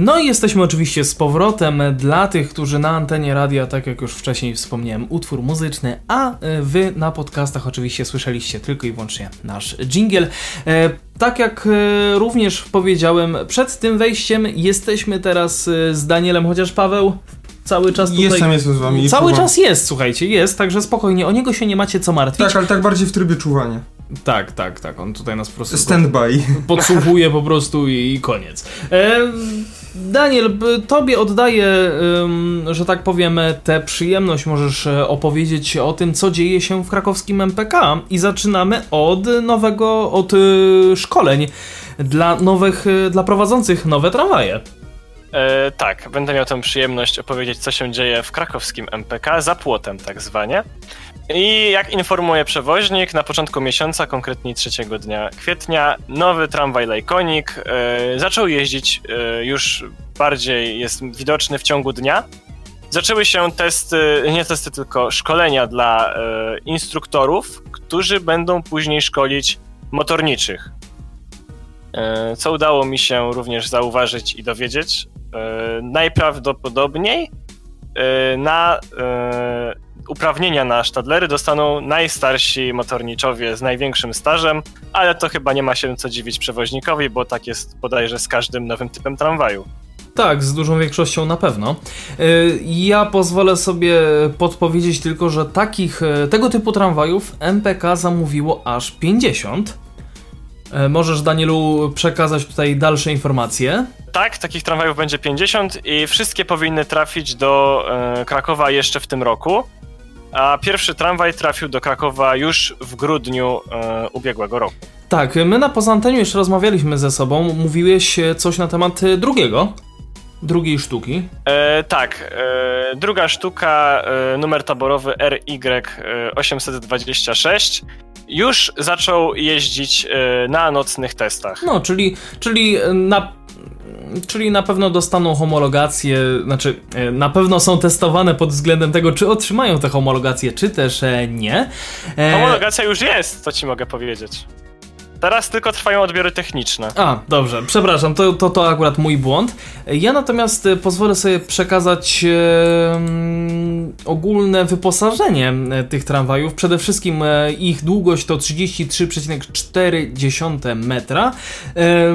No i jesteśmy oczywiście z powrotem dla tych, którzy na antenie radia, tak jak już wcześniej wspomniałem, utwór muzyczny, a e, wy na podcastach oczywiście słyszeliście tylko i wyłącznie nasz jingle. E, tak jak e, również powiedziałem przed tym wejściem, jesteśmy teraz z Danielem, chociaż Paweł cały czas tutaj... Jestem, jestem z wami. Cały czas jest, słuchajcie, jest, także spokojnie, o niego się nie macie co martwić. Tak, ale tak bardziej w trybie czuwania. Tak, tak, tak, on tutaj nas po prostu... Stand by. Podsłuchuje po prostu i, i koniec. E, Daniel, tobie oddaję, że tak powiem, tę przyjemność. Możesz e, opowiedzieć o tym, co dzieje się w krakowskim MPK. I zaczynamy od nowego, od e, szkoleń dla nowych, e, dla prowadzących nowe tramwaje. E, tak, będę miał tę przyjemność opowiedzieć, co się dzieje w krakowskim MPK, za płotem tak zwanie. I jak informuje przewoźnik, na początku miesiąca, konkretnie trzeciego dnia kwietnia, nowy tramwaj Lajkonik e, zaczął jeździć e, już bardziej, jest widoczny w ciągu dnia. Zaczęły się testy, nie testy, tylko szkolenia dla e, instruktorów, którzy będą później szkolić motorniczych. Co udało mi się również zauważyć i dowiedzieć, najprawdopodobniej na uprawnienia na sztadlery dostaną najstarsi motorniczowie z największym stażem, ale to chyba nie ma się co dziwić przewoźnikowi, bo tak jest bodajże z każdym nowym typem tramwaju. Tak, z dużą większością na pewno. Ja pozwolę sobie podpowiedzieć tylko, że takich tego typu tramwajów MPK zamówiło aż 50 E, możesz, Danielu, przekazać tutaj dalsze informacje? Tak, takich tramwajów będzie 50 i wszystkie powinny trafić do e, Krakowa jeszcze w tym roku. A pierwszy tramwaj trafił do Krakowa już w grudniu e, ubiegłego roku. Tak, my na poza anteniu jeszcze rozmawialiśmy ze sobą. Mówiłeś e, coś na temat e, drugiego. Drugiej sztuki. E, tak, e, druga sztuka, e, numer taborowy RY826, już zaczął jeździć e, na nocnych testach. No, czyli, czyli na czyli na pewno dostaną homologację, znaczy e, na pewno są testowane pod względem tego, czy otrzymają tę homologację, czy też e, nie. E... Homologacja już jest, to ci mogę powiedzieć. Teraz tylko trwają odbiory techniczne. A, dobrze, przepraszam, to, to, to akurat mój błąd. Ja natomiast e, pozwolę sobie przekazać e, ogólne wyposażenie e, tych tramwajów. Przede wszystkim e, ich długość to 33,4 metra. E,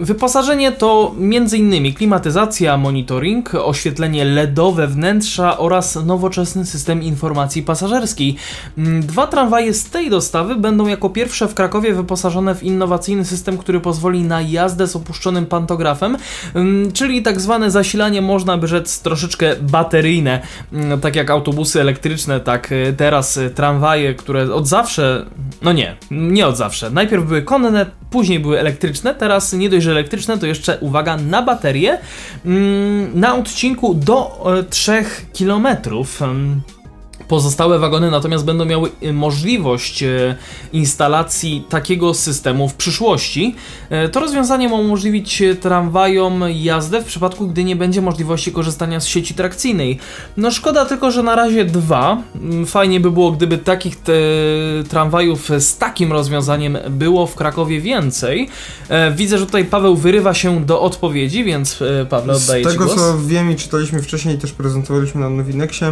wyposażenie to m.in. klimatyzacja, monitoring, oświetlenie LEDowe wnętrza oraz nowoczesny system informacji pasażerskiej. Mm, dwa tramwaje z tej dostawy będą jako pierwsze w Krakowie wyposażone w innowacyjny system, który pozwoli na jazdę z opuszczonym pantografem, mm, czyli tak zwane zasilanie, można by rzec, troszeczkę bateryjne, mm, tak jak autobusy elektryczne, tak y, teraz y, tramwaje, które od zawsze, no nie, nie od zawsze, najpierw były konne, później były elektryczne, teraz nie dość, że elektryczne, to jeszcze, uwaga, na baterię, mm, na odcinku do 3 e, km. Pozostałe wagony natomiast będą miały y, możliwość y, instalacji takiego systemu w przyszłości. Y, to rozwiązanie ma umożliwić tramwajom jazdę w przypadku, gdy nie będzie możliwości korzystania z sieci trakcyjnej. No szkoda tylko, że na razie dwa. Mm, fajnie by było, gdyby takich tramwajów z takim rozwiązaniem było w Krakowie więcej. Widzę, że tutaj Paweł wyrywa się do odpowiedzi, więc Paweł oddaję Z tego głos. co wiem i czytaliśmy wcześniej i też prezentowaliśmy na Nowineksie,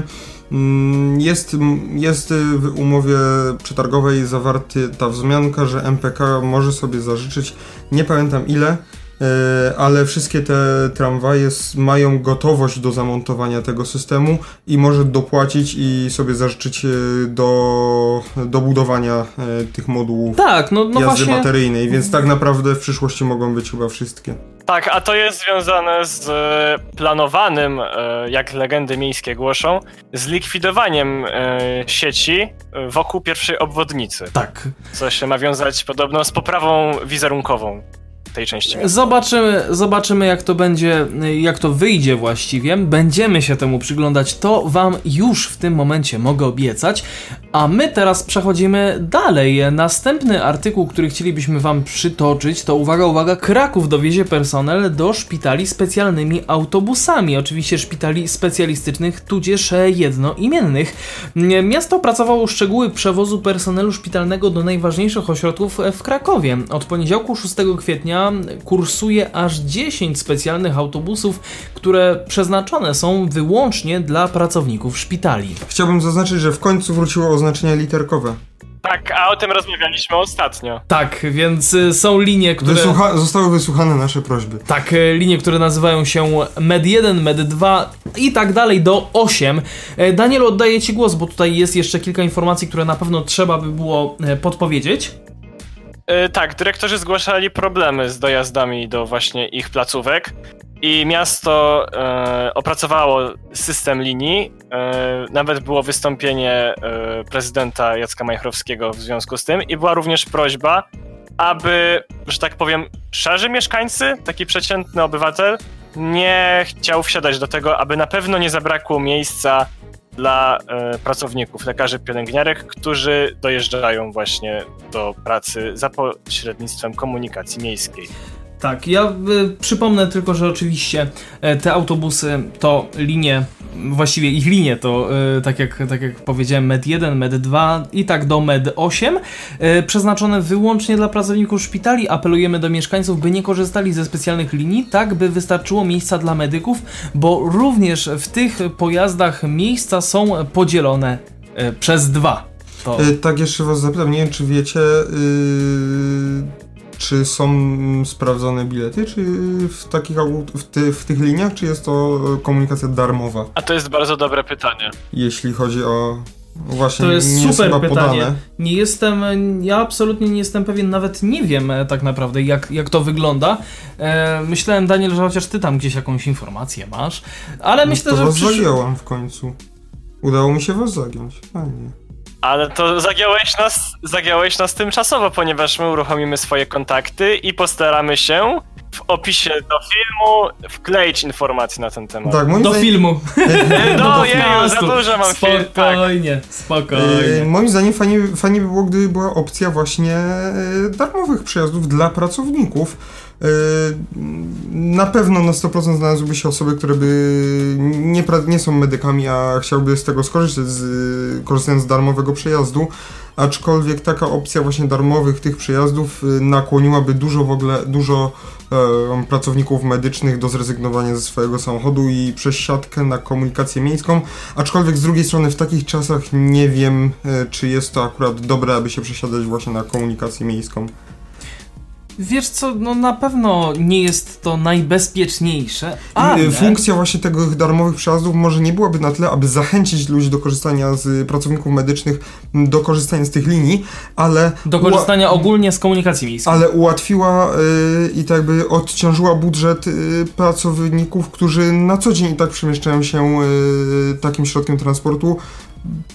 jest, jest w umowie przetargowej zawarty ta wzmianka, że MPK może sobie zażyczyć, nie pamiętam ile, E, ale wszystkie te tramwaje mają gotowość do zamontowania tego systemu i może dopłacić i sobie zażyczyć e, do, do budowania e, tych modułów tak, no, no jazdy właśnie... bateryjnej, więc tak naprawdę w przyszłości mogą być chyba wszystkie. Tak, a to jest związane z planowanym, jak legendy miejskie głoszą, zlikwidowaniem sieci wokół pierwszej obwodnicy. Tak. Co się ma wiązać podobno z poprawą wizerunkową tej części. Zobaczymy, zobaczymy jak to będzie, jak to wyjdzie właściwie. Będziemy się temu przyglądać, to wam już w tym momencie mogę obiecać. A my teraz przechodzimy dalej. Następny artykuł, który chcielibyśmy wam przytoczyć, to uwaga, uwaga, Kraków dowiezie personel do szpitali specjalnymi autobusami. Oczywiście szpitali specjalistycznych, tudzież jednoimiennych. Miasto opracowało szczegóły przewozu personelu szpitalnego do najważniejszych ośrodków w Krakowie. Od poniedziałku 6 kwietnia kursuje aż 10 specjalnych autobusów, które przeznaczone są wyłącznie dla pracowników szpitali. Chciałbym zaznaczyć, że w końcu wróciło oznaczenie literkowe. Tak, a o tym rozmawialiśmy ostatnio. Tak, więc y, są linie, które. Wysłucha zostały wysłuchane nasze prośby. Tak, y, linie, które nazywają się Med 1, Med 2 i tak dalej do 8. E, Daniel, oddaję Ci głos, bo tutaj jest jeszcze kilka informacji, które na pewno trzeba by było e, podpowiedzieć. Yy, tak, dyrektorzy zgłaszali problemy z dojazdami do właśnie ich placówek i miasto yy, opracowało system linii. Yy, nawet było wystąpienie prezydenta Jacka Majchrowskiego w związku z tym i była również prośba, aby, że tak powiem, szarzy mieszkańcy, taki przeciętny obywatel, nie chciał wsiadać do tego, aby na pewno nie zabrakło miejsca dla e, pracowników, lekarzy, pielęgniarek, którzy dojeżdżają właśnie do pracy za pośrednictwem komunikacji miejskiej. Tak, ja y, przypomnę tylko, że oczywiście y, te autobusy to linie, właściwie ich linie to, y, tak, jak, tak jak powiedziałem, MED 1, MED 2 i tak do MED 8, przeznaczone wyłącznie dla pracowników szpitali. Apelujemy do mieszkańców, by nie korzystali ze specjalnych linii, tak by wystarczyło miejsca dla medyków, bo również w tych pojazdach miejsca są podzielone przez dwa. To... Tak, jeszcze was zapytam, nie wiem czy wiecie, yy czy są sprawdzone bilety, czy w takich w, ty, w tych liniach, czy jest to komunikacja darmowa? A to jest bardzo dobre pytanie. Jeśli chodzi o Właśnie To jest nie super chyba pytanie. Podane. Nie jestem, ja absolutnie nie jestem pewien, nawet nie wiem e, tak naprawdę jak, jak to wygląda. E, myślałem, Daniel, że chociaż ty tam gdzieś jakąś informację masz, ale myślę, No to że... was przysz- w końcu. Udało mi się was zagiąć. Fajnie. Ale to zagiąłeś nas, zagiąłeś nas tymczasowo, ponieważ my uruchomimy swoje kontakty i postaramy się w opisie do filmu wkleić informacje na ten temat. Tak, moim Do zdaniem, filmu. No, do jeju, za dużo mam film. Tak. Spokojnie, e, spokojnie. moim zdaniem fajnie, fajnie by było, gdyby była opcja właśnie e, darmowych przejazdów dla pracowników. E, Na pewno na 100% znalazłyby się osoby, które by nie, nie są medykami, a chciałby z tego skorzystać, z, korzystając z darmowego przejazdu. Aczkolwiek taka opcja właśnie darmowych tych przejazdów y, nakłoniłaby dużo w ogóle, dużo e, pracowników medycznych do zrezygnowania ze swojego samochodu i przesiadkę na komunikację miejską. Aczkolwiek z drugiej strony w takich czasach nie wiem, e, czy jest to akurat dobre, aby się przesiadać właśnie na komunikację miejską. Wiesz co, no na pewno nie jest to najbezpieczniejsze, ale... e, Funkcja właśnie tego darmowych przejazdów może nie byłaby na tyle, aby zachęcić ludzi do korzystania z pracowników medycznych, do korzystania z tych linii, ale Do korzystania ogólnie z komunikacji miejskiej. ale ułatwiła y, i tak jakby odciążyła budżet y, pracowników, którzy na co dzień i tak przemieszczają się y, takim środkiem transportu.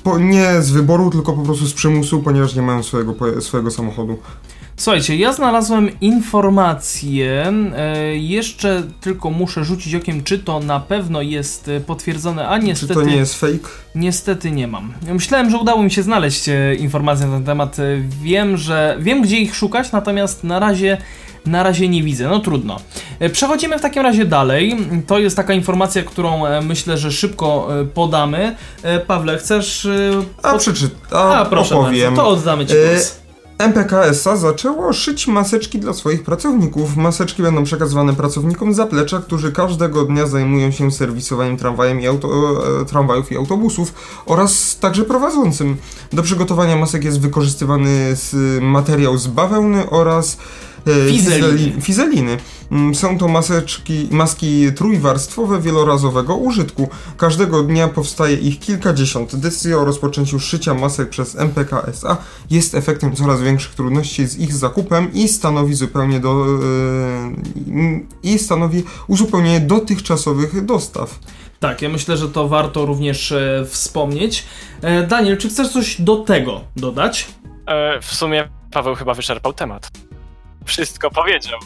Po, nie z wyboru, tylko po prostu z przymusu, ponieważ nie mają swojego, swojego samochodu. Słuchajcie, ja znalazłem informację, e, jeszcze tylko muszę rzucić okiem, czy to na pewno jest e, potwierdzone, a niestety... Czy to nie jest fake? Niestety nie mam. Myślałem, że udało mi się znaleźć e, informacje na ten temat. Wiem, że wiem gdzie ich szukać, natomiast na razie na razie nie widzę. No trudno. Przechodzimy w takim razie dalej. To jest taka informacja, którą myślę, że szybko podamy. Pawle, chcesz A pod- przeczyt, A, proszę opowiem. bardzo, to oddamy ci głos. MPK SA zaczęło szyć maseczki dla swoich pracowników. Maseczki będą przekazywane pracownikom zaplecza, którzy każdego dnia zajmują się serwisowaniem tramwajem i auto, e, tramwajów i autobusów oraz także prowadzącym. Do przygotowania masek jest wykorzystywany materiał z bawełny oraz e, Fizeliny. fizeli- fizeliny. Mm, Są to maseczki, maski trójwarstwowe wielorazowego użytku. Każdego dnia powstaje ich kilkadziesiąt. Decyzja o rozpoczęciu szycia masek przez MPK SA jest efektem coraz większych trudności z ich zakupem i stanowi zupełnie do, e, i stanowi uzupełnienie dotychczasowych dostaw. Tak, ja myślę, że to warto również e, wspomnieć. E, Daniel, czy chcesz coś do tego dodać? E, w sumie Paweł chyba wyczerpał temat. Wszystko powiedział.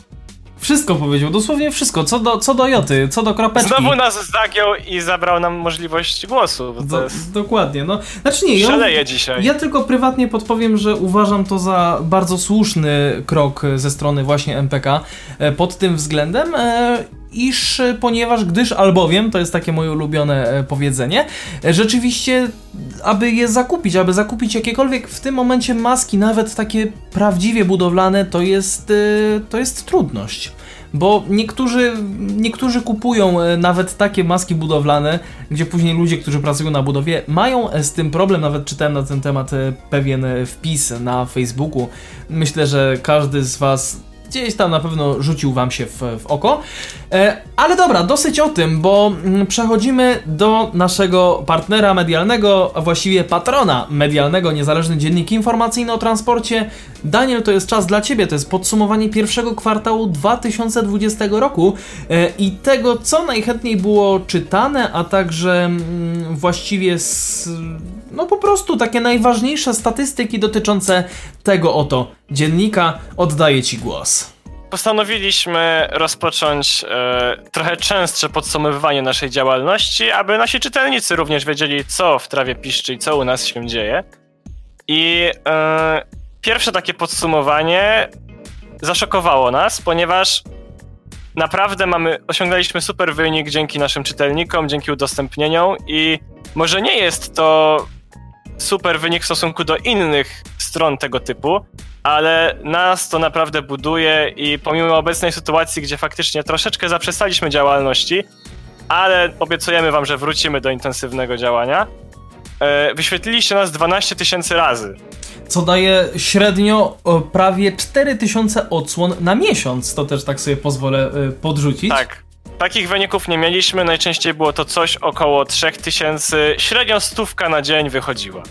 Wszystko powiedział, dosłownie wszystko, co do, co do Joty, co do kropeczki. Znowu nas zagiął i zabrał nam możliwość głosu. Do, jest... dokładnie, no. Znaczy nie, ja, Szaleje dzisiaj. ja tylko prywatnie podpowiem, że uważam to za bardzo słuszny krok ze strony właśnie MPK e, pod tym względem, e, iż e, ponieważ, gdyż albowiem, to jest takie moje ulubione powiedzenie, rzeczywiście, aby je zakupić, aby zakupić jakiekolwiek w tym momencie maski, nawet takie prawdziwie budowlane, to jest, to jest trudność. Bo niektórzy, niektórzy kupują e, nawet takie maski budowlane, gdzie później ludzie, którzy pracują na budowie, mają e, z tym problem. Nawet czytałem na ten temat e, pewien wpis na Facebooku. Myślę, że każdy z Was gdzieś tam na pewno rzucił Wam się w, w oko. E, ale dobra, dosyć o tym, bo mm, przechodzimy do naszego partnera medialnego, a właściwie patrona medialnego, niezależny dziennik informacyjny o transporcie. Daniel, to jest czas dla Ciebie, to jest podsumowanie pierwszego kwartału 2020 roku e, i tego, co najchętniej było czytane, a także mm, właściwie z, no po prostu takie najważniejsze statystyki dotyczące tego oto dziennika. Oddaję Ci głos. Postanowiliśmy rozpocząć e, trochę częstsze podsumowywanie naszej działalności, aby nasi czytelnicy również wiedzieli, co w trawie piszczy i co u nas się dzieje. I e, pierwsze takie podsumowanie zaszokowało nas, ponieważ naprawdę mamy, osiągnęliśmy super wynik dzięki naszym czytelnikom, dzięki udostępnieniom i może nie jest to super wynik w stosunku do innych stron tego typu, ale nas to naprawdę buduje i pomimo obecnej sytuacji, gdzie faktycznie troszeczkę zaprzestaliśmy działalności, ale obiecujemy wam, że wrócimy do intensywnego działania, e, wyświetliliście nas 12 tysięcy razy. co daje średnio o, prawie 4000 odsłon na miesiąc. To też tak sobie pozwolę y, podrzucić. Tak. Takich wyników nie mieliśmy, najczęściej było to coś około 3000, średnio stówka na dzień wychodziła.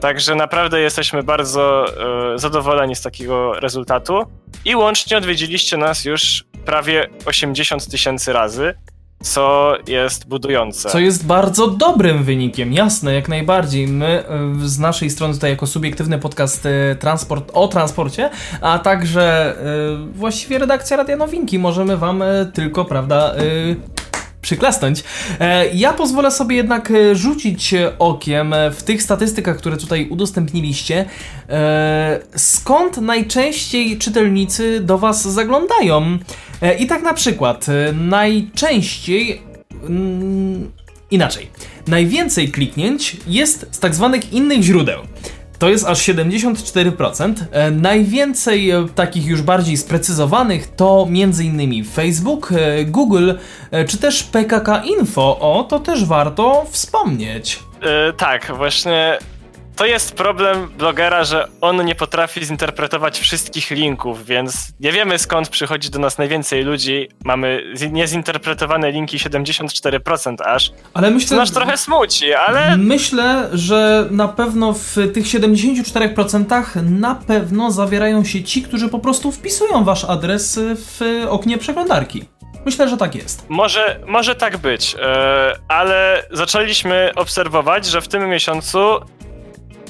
Także naprawdę jesteśmy bardzo e, zadowoleni z takiego rezultatu. I łącznie odwiedziliście nas już prawie 80 tysięcy razy, co jest budujące. Co jest bardzo dobrym wynikiem, jasne, jak najbardziej. My y, z naszej strony tutaj jako subiektywny podcast y, transport, o transporcie, a także y, właściwie redakcja Radia Nowinki możemy wam tylko, prawda, przyklasnąć. E, ja pozwolę sobie jednak e, rzucić okiem w tych statystykach, które tutaj udostępniliście, e, skąd najczęściej czytelnicy do Was zaglądają. I tak na przykład, najczęściej. Mm, inaczej. Najwięcej kliknięć jest z tak zwanych innych źródeł. To jest aż 74%. E, najwięcej e, takich już bardziej sprecyzowanych to m.in. Facebook, e, Google czy też PKK Info. O, to też warto wspomnieć. Tak, właśnie to jest problem blogera, że on nie potrafi zinterpretować wszystkich linków, więc nie wiemy skąd przychodzi do nas najwięcej ludzi. Mamy niezinterpretowane linki 74% aż. Ale myślę, to nas trochę smuci, ale. Myślę, że na pewno w tych 74% na pewno zawierają się ci, którzy po prostu wpisują wasz adres w oknie przeglądarki. Myślę, że tak jest. Może, może tak być, e, ale zaczęliśmy obserwować, że w tym miesiącu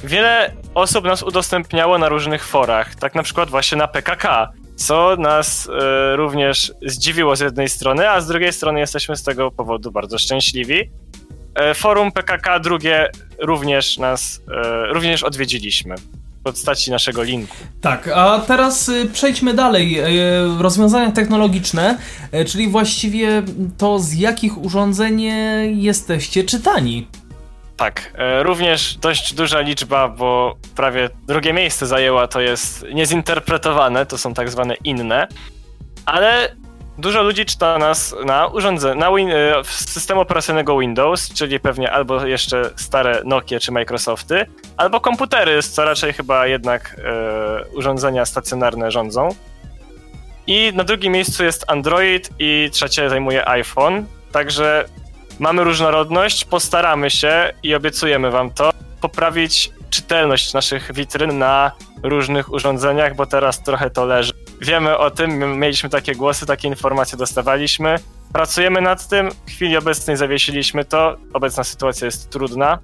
wiele osób nas udostępniało na różnych forach, tak na przykład właśnie na PKK, co nas e, również zdziwiło z jednej strony, a z drugiej strony jesteśmy z tego powodu bardzo szczęśliwi. E, forum PKK drugie również nas, e, również odwiedziliśmy w postaci naszego linku. Tak, a teraz y, przejdźmy dalej. Y, rozwiązania technologiczne, y, czyli właściwie to z jakich urządzeń jesteście czytani. Tak, e, również dość duża liczba, bo prawie drugie miejsce zajęła, to jest niezinterpretowane, to są tak zwane inne, ale dużo ludzi czyta nas na urządzeniu, na win- e, systemu operacyjnego Windows, czyli pewnie albo jeszcze stare Nokia czy Microsofty, albo komputery, co raczej chyba jednak e, urządzenia stacjonarne rządzą. I na drugim miejscu jest Android i trzecie zajmuje iPhone, także mamy różnorodność, postaramy się i obiecujemy wam to, poprawić czytelność naszych witryn na różnych urządzeniach, bo teraz trochę to leży. Wiemy o tym, mieliśmy takie głosy, takie informacje dostawaliśmy. Pracujemy nad tym, w chwili obecnej zawiesiliśmy to, obecna sytuacja jest trudna.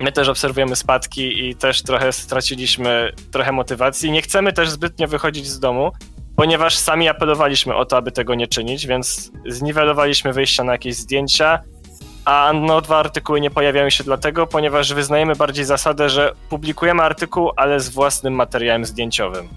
My też obserwujemy spadki i też trochę straciliśmy trochę motywacji. Nie chcemy też zbytnio wychodzić z domu, ponieważ sami apelowaliśmy o to, aby tego nie czynić, więc zniwelowaliśmy wyjścia na jakieś zdjęcia, a no dwa artykuły nie pojawiają się dlatego, ponieważ wyznajemy bardziej zasadę, że publikujemy artykuł, ale z własnym materiałem zdjęciowym.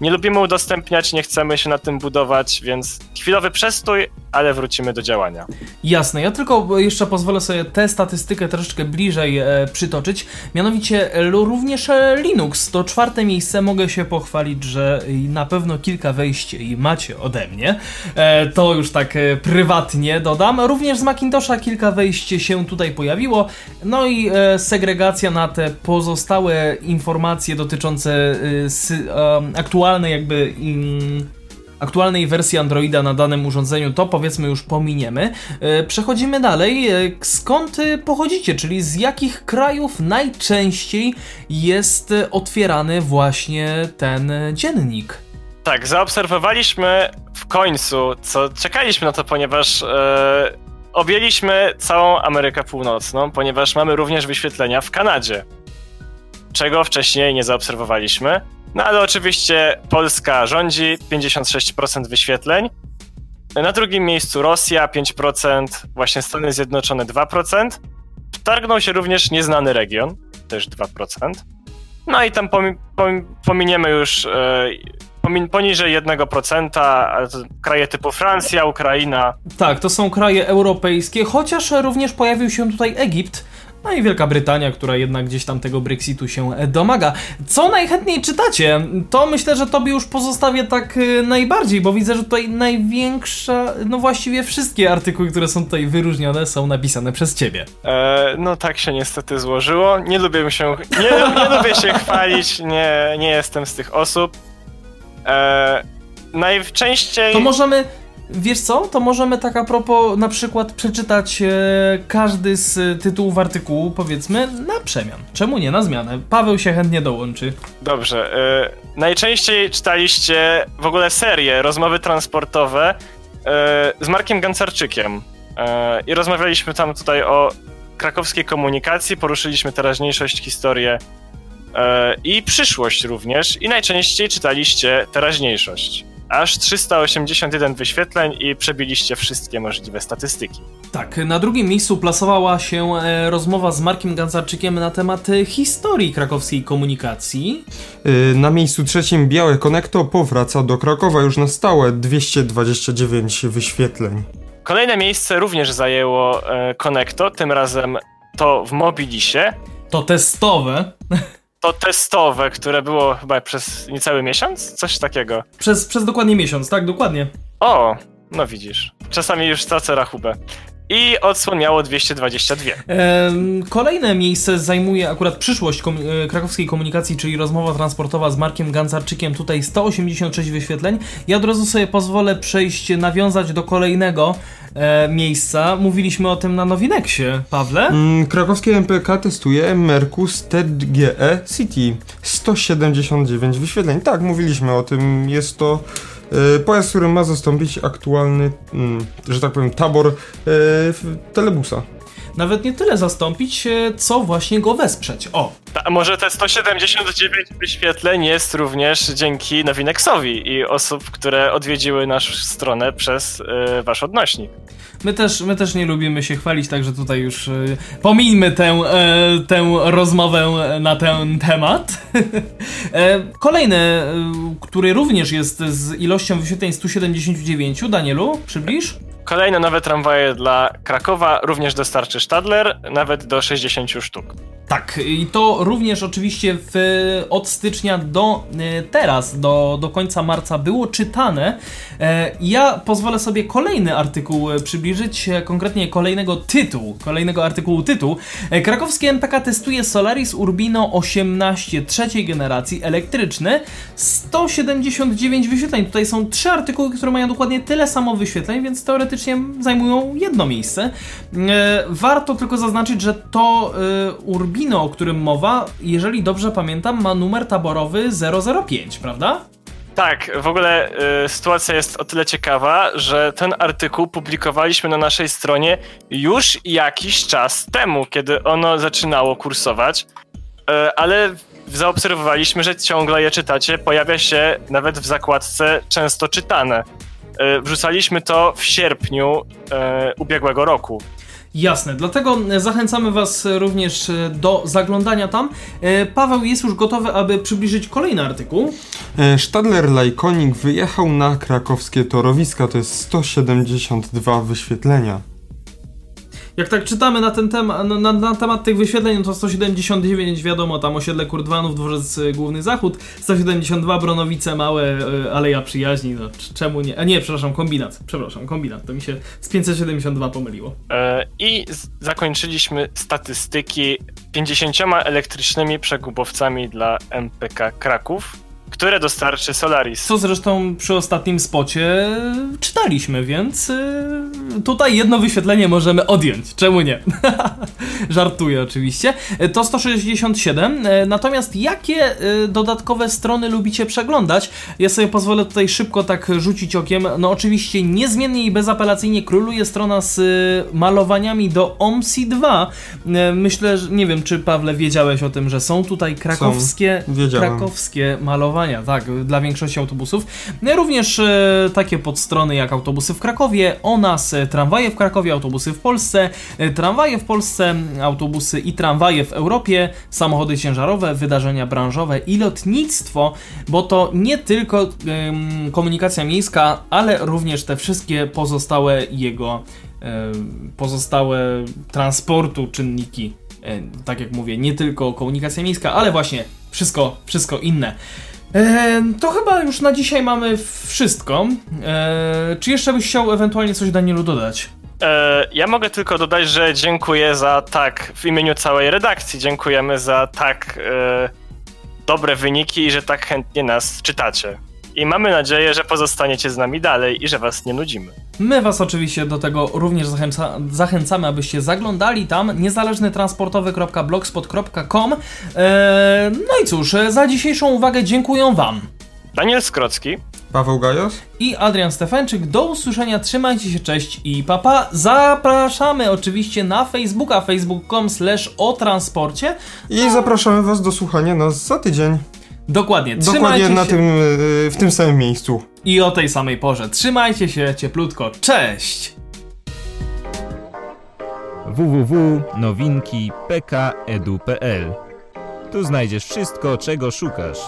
Nie lubimy udostępniać, nie chcemy się na tym budować, więc chwilowy przestój, ale wrócimy do działania. Jasne, ja tylko jeszcze pozwolę sobie tę statystykę troszeczkę bliżej e, przytoczyć. Mianowicie również e, Linux. To czwarte miejsce mogę się pochwalić, że na pewno kilka wejść macie ode mnie. E, to już tak e, prywatnie dodam. Również z Macintosha kilka wejść się tutaj pojawiło. No i e, segregacja na te pozostałe informacje dotyczące aktualnej jakby aktualnej wersji Androida na danym urządzeniu, to powiedzmy już pominiemy. E, przechodzimy dalej. E, skąd pochodzicie, czyli z jakich krajów najczęściej jest otwierany właśnie ten dziennik? Tak, zaobserwowaliśmy w końcu, co czekaliśmy na to, ponieważ e, objęliśmy całą Amerykę Północną, ponieważ mamy również wyświetlenia w Kanadzie, czego wcześniej nie zaobserwowaliśmy. No ale oczywiście Polska rządzi, 56% wyświetleń. Na drugim miejscu Rosja 5%, właśnie Stany Zjednoczone 2%. Wtargnął się również nieznany region, też 2%. No i tam pomi pominiemy już e, poniżej 1%, ale to kraje typu Francja, Ukraina. Tak, to są kraje europejskie, chociaż również pojawił się tutaj Egipt, no i Wielka Brytania, która jednak gdzieś tam tego Brexitu się e, domaga. Co najchętniej czytacie? To myślę, że tobie już pozostawię tak e, najbardziej, bo widzę, że tutaj największa, no właściwie wszystkie artykuły, które są tutaj wyróżnione, są napisane przez ciebie. E, no tak się niestety złożyło. Nie lubię się, nie, nie lubię się chwalić, nie, nie jestem z tych osób. Najczęściej... To możemy Wiesz co, to możemy tak a propos na przykład przeczytać e, każdy z tytułów artykułu, powiedzmy, na przemian. Czemu nie, na zmianę? Paweł się chętnie dołączy. Dobrze. Y, najczęściej czytaliście w ogóle serię, rozmowy transportowe y, z Markiem Gancarczykiem. I rozmawialiśmy tam tutaj o krakowskiej komunikacji, poruszyliśmy teraźniejszość, historię e, i przyszłość również. I najczęściej czytaliście teraźniejszość. Aż 381 wyświetleń i przebiliście wszystkie możliwe statystyki. Tak, na drugim miejscu plasowała się e, rozmowa z Markiem Gancarczykiem na temat e, historii krakowskiej komunikacji. Y, Na miejscu trzecim Białe Konekto powraca do Krakowa już na stałe 229 wyświetleń. Kolejne miejsce również zajęło e, Connecto, tym razem to w Mobilisie. To testowe. To testowe, które było chyba przez niecały miesiąc? Coś takiego. Przez, przez dokładnie miesiąc, tak, dokładnie. O, no widzisz. Czasami już stracę rachubę. I odsłon miało 222. Em, Kolejne miejsce zajmuje akurat przyszłość kom e, krakowskiej komunikacji, czyli rozmowa transportowa z Markiem Gancarczykiem. Tutaj 186 wyświetleń. Ja od razu sobie pozwolę przejść, nawiązać do kolejnego e, miejsca. Mówiliśmy o tym na Nowineksie, Pawle. Mm, Krakowskie MPK testuje Mercus TGE City 179 wyświetleń. Tak, mówiliśmy o tym. Jest to pojazd, który ma zastąpić aktualny, mm, że tak powiem, tabor e, telebusa. Nawet nie tyle zastąpić, e, co właśnie go wesprzeć. O, A może te 179 wyświetleń jest również dzięki Nowinexowi i osób, które odwiedziły naszą stronę przez e, wasz odnośnik. My też, my też nie lubimy się chwalić, także tutaj już y, pomijmy tę, e, tę rozmowę na ten temat. e, kolejny, który również jest z ilością wyświetleń 179, Danielu, przybliż? Kolejne nowe tramwaje dla Krakowa również dostarczy Stadler, nawet do 60 sztuk. Tak, i to również oczywiście w, od stycznia do e, teraz, do, do końca marca było czytane. E, Ja pozwolę sobie kolejny artykuł e, przybliżyć, e, konkretnie kolejnego tytułu, kolejnego artykułu tytuł. E, Krakowskie MPK testuje Solaris Urbino 18 trzeciej generacji elektryczny, 179 wyświetleń. Tutaj są trzy artykuły, które mają dokładnie tyle samo wyświetleń, więc teoretycznie zajmują jedno miejsce. E, Warto tylko zaznaczyć, że to e, Urbino, o którym mowa, jeżeli dobrze pamiętam, ma numer taborowy 005, prawda? Tak, w ogóle y, sytuacja jest o tyle ciekawa, że ten artykuł publikowaliśmy na naszej stronie już jakiś czas temu, kiedy ono zaczynało kursować, y, ale zaobserwowaliśmy, że ciągle je czytacie, pojawia się nawet w zakładce często czytane. Y, wrzucaliśmy to w sierpniu y, ubiegłego roku. Jasne, dlatego e, zachęcamy Was również e, do zaglądania tam. E, Paweł jest już gotowy, aby przybliżyć kolejny artykuł. E, Stadler Lajkonik wyjechał na krakowskie torowiska, to jest 172 wyświetlenia. Jak tak czytamy na ten temat, na, na, temat tych wyświetleń, no to 179 wiadomo, tam osiedle Kurdwanów, dworzec y, Główny Zachód, 172 Bronowice, Małe, y, Aleja Przyjaźni, no czemu nie? A nie, przepraszam, kombinat, przepraszam, kombinat, to mi się z 572 pomyliło. E, I zakończyliśmy statystyki 50 elektrycznymi przegubowcami dla MPK Kraków, które dostarczy Solaris. Co zresztą przy ostatnim spocie czytaliśmy, więc y, tutaj jedno wyświetlenie możemy odjąć. Czemu nie? Żartuję oczywiście. Y, To 167. y, Natomiast jakie dodatkowe strony lubicie przeglądać? Ja sobie pozwolę tutaj szybko tak rzucić okiem. No oczywiście niezmiennie i bezapelacyjnie króluje strona z malowaniami do OMSI 2. Y, Myślę, że nie wiem, czy Pawle wiedziałeś o tym, że są tutaj krakowskie, Wiedziałem. krakowskie malowania, tak, dla większości autobusów. No Również e, takie podstrony jak autobusy w Krakowie, o nas, e, tramwaje w Krakowie, autobusy w Polsce, e, tramwaje w Polsce, autobusy i tramwaje w Europie, samochody ciężarowe, wydarzenia branżowe i lotnictwo, bo to nie tylko em, komunikacja miejska, ale również te wszystkie pozostałe jego pozostałe transportu czynniki. Tak jak mówię, nie tylko komunikacja miejska, ale właśnie wszystko, wszystko inne. E, to chyba już na dzisiaj mamy wszystko. E, czy jeszcze byś chciał ewentualnie coś Danielu dodać? E, ja mogę tylko dodać, że dziękuję za tak, w imieniu całej redakcji, dziękujemy za tak dobre wyniki i że tak chętnie nas czytacie. I mamy nadzieję, że pozostaniecie z nami dalej i że was nie nudzimy. My Was oczywiście do tego również zachęca, zachęcamy, abyście zaglądali tam niezależnytransportowy.blogspot.com. Eee, no i cóż, za dzisiejszą uwagę dziękuję Wam. Daniel Skrocki. Paweł Gajos? I Adrian Stefańczyk. Do usłyszenia, trzymajcie się, cześć i papa. Zapraszamy oczywiście na Facebooka, facebook.com slash o transporcie. I zapraszamy Was do słuchania nas za tydzień. Dokładnie, Dokładnie trzymajcie na się. tym, y, w tym samym miejscu. I o tej samej porze. Trzymajcie się cieplutko. Cześć! www.nowinki.pkedu.pl Tu znajdziesz wszystko, czego szukasz.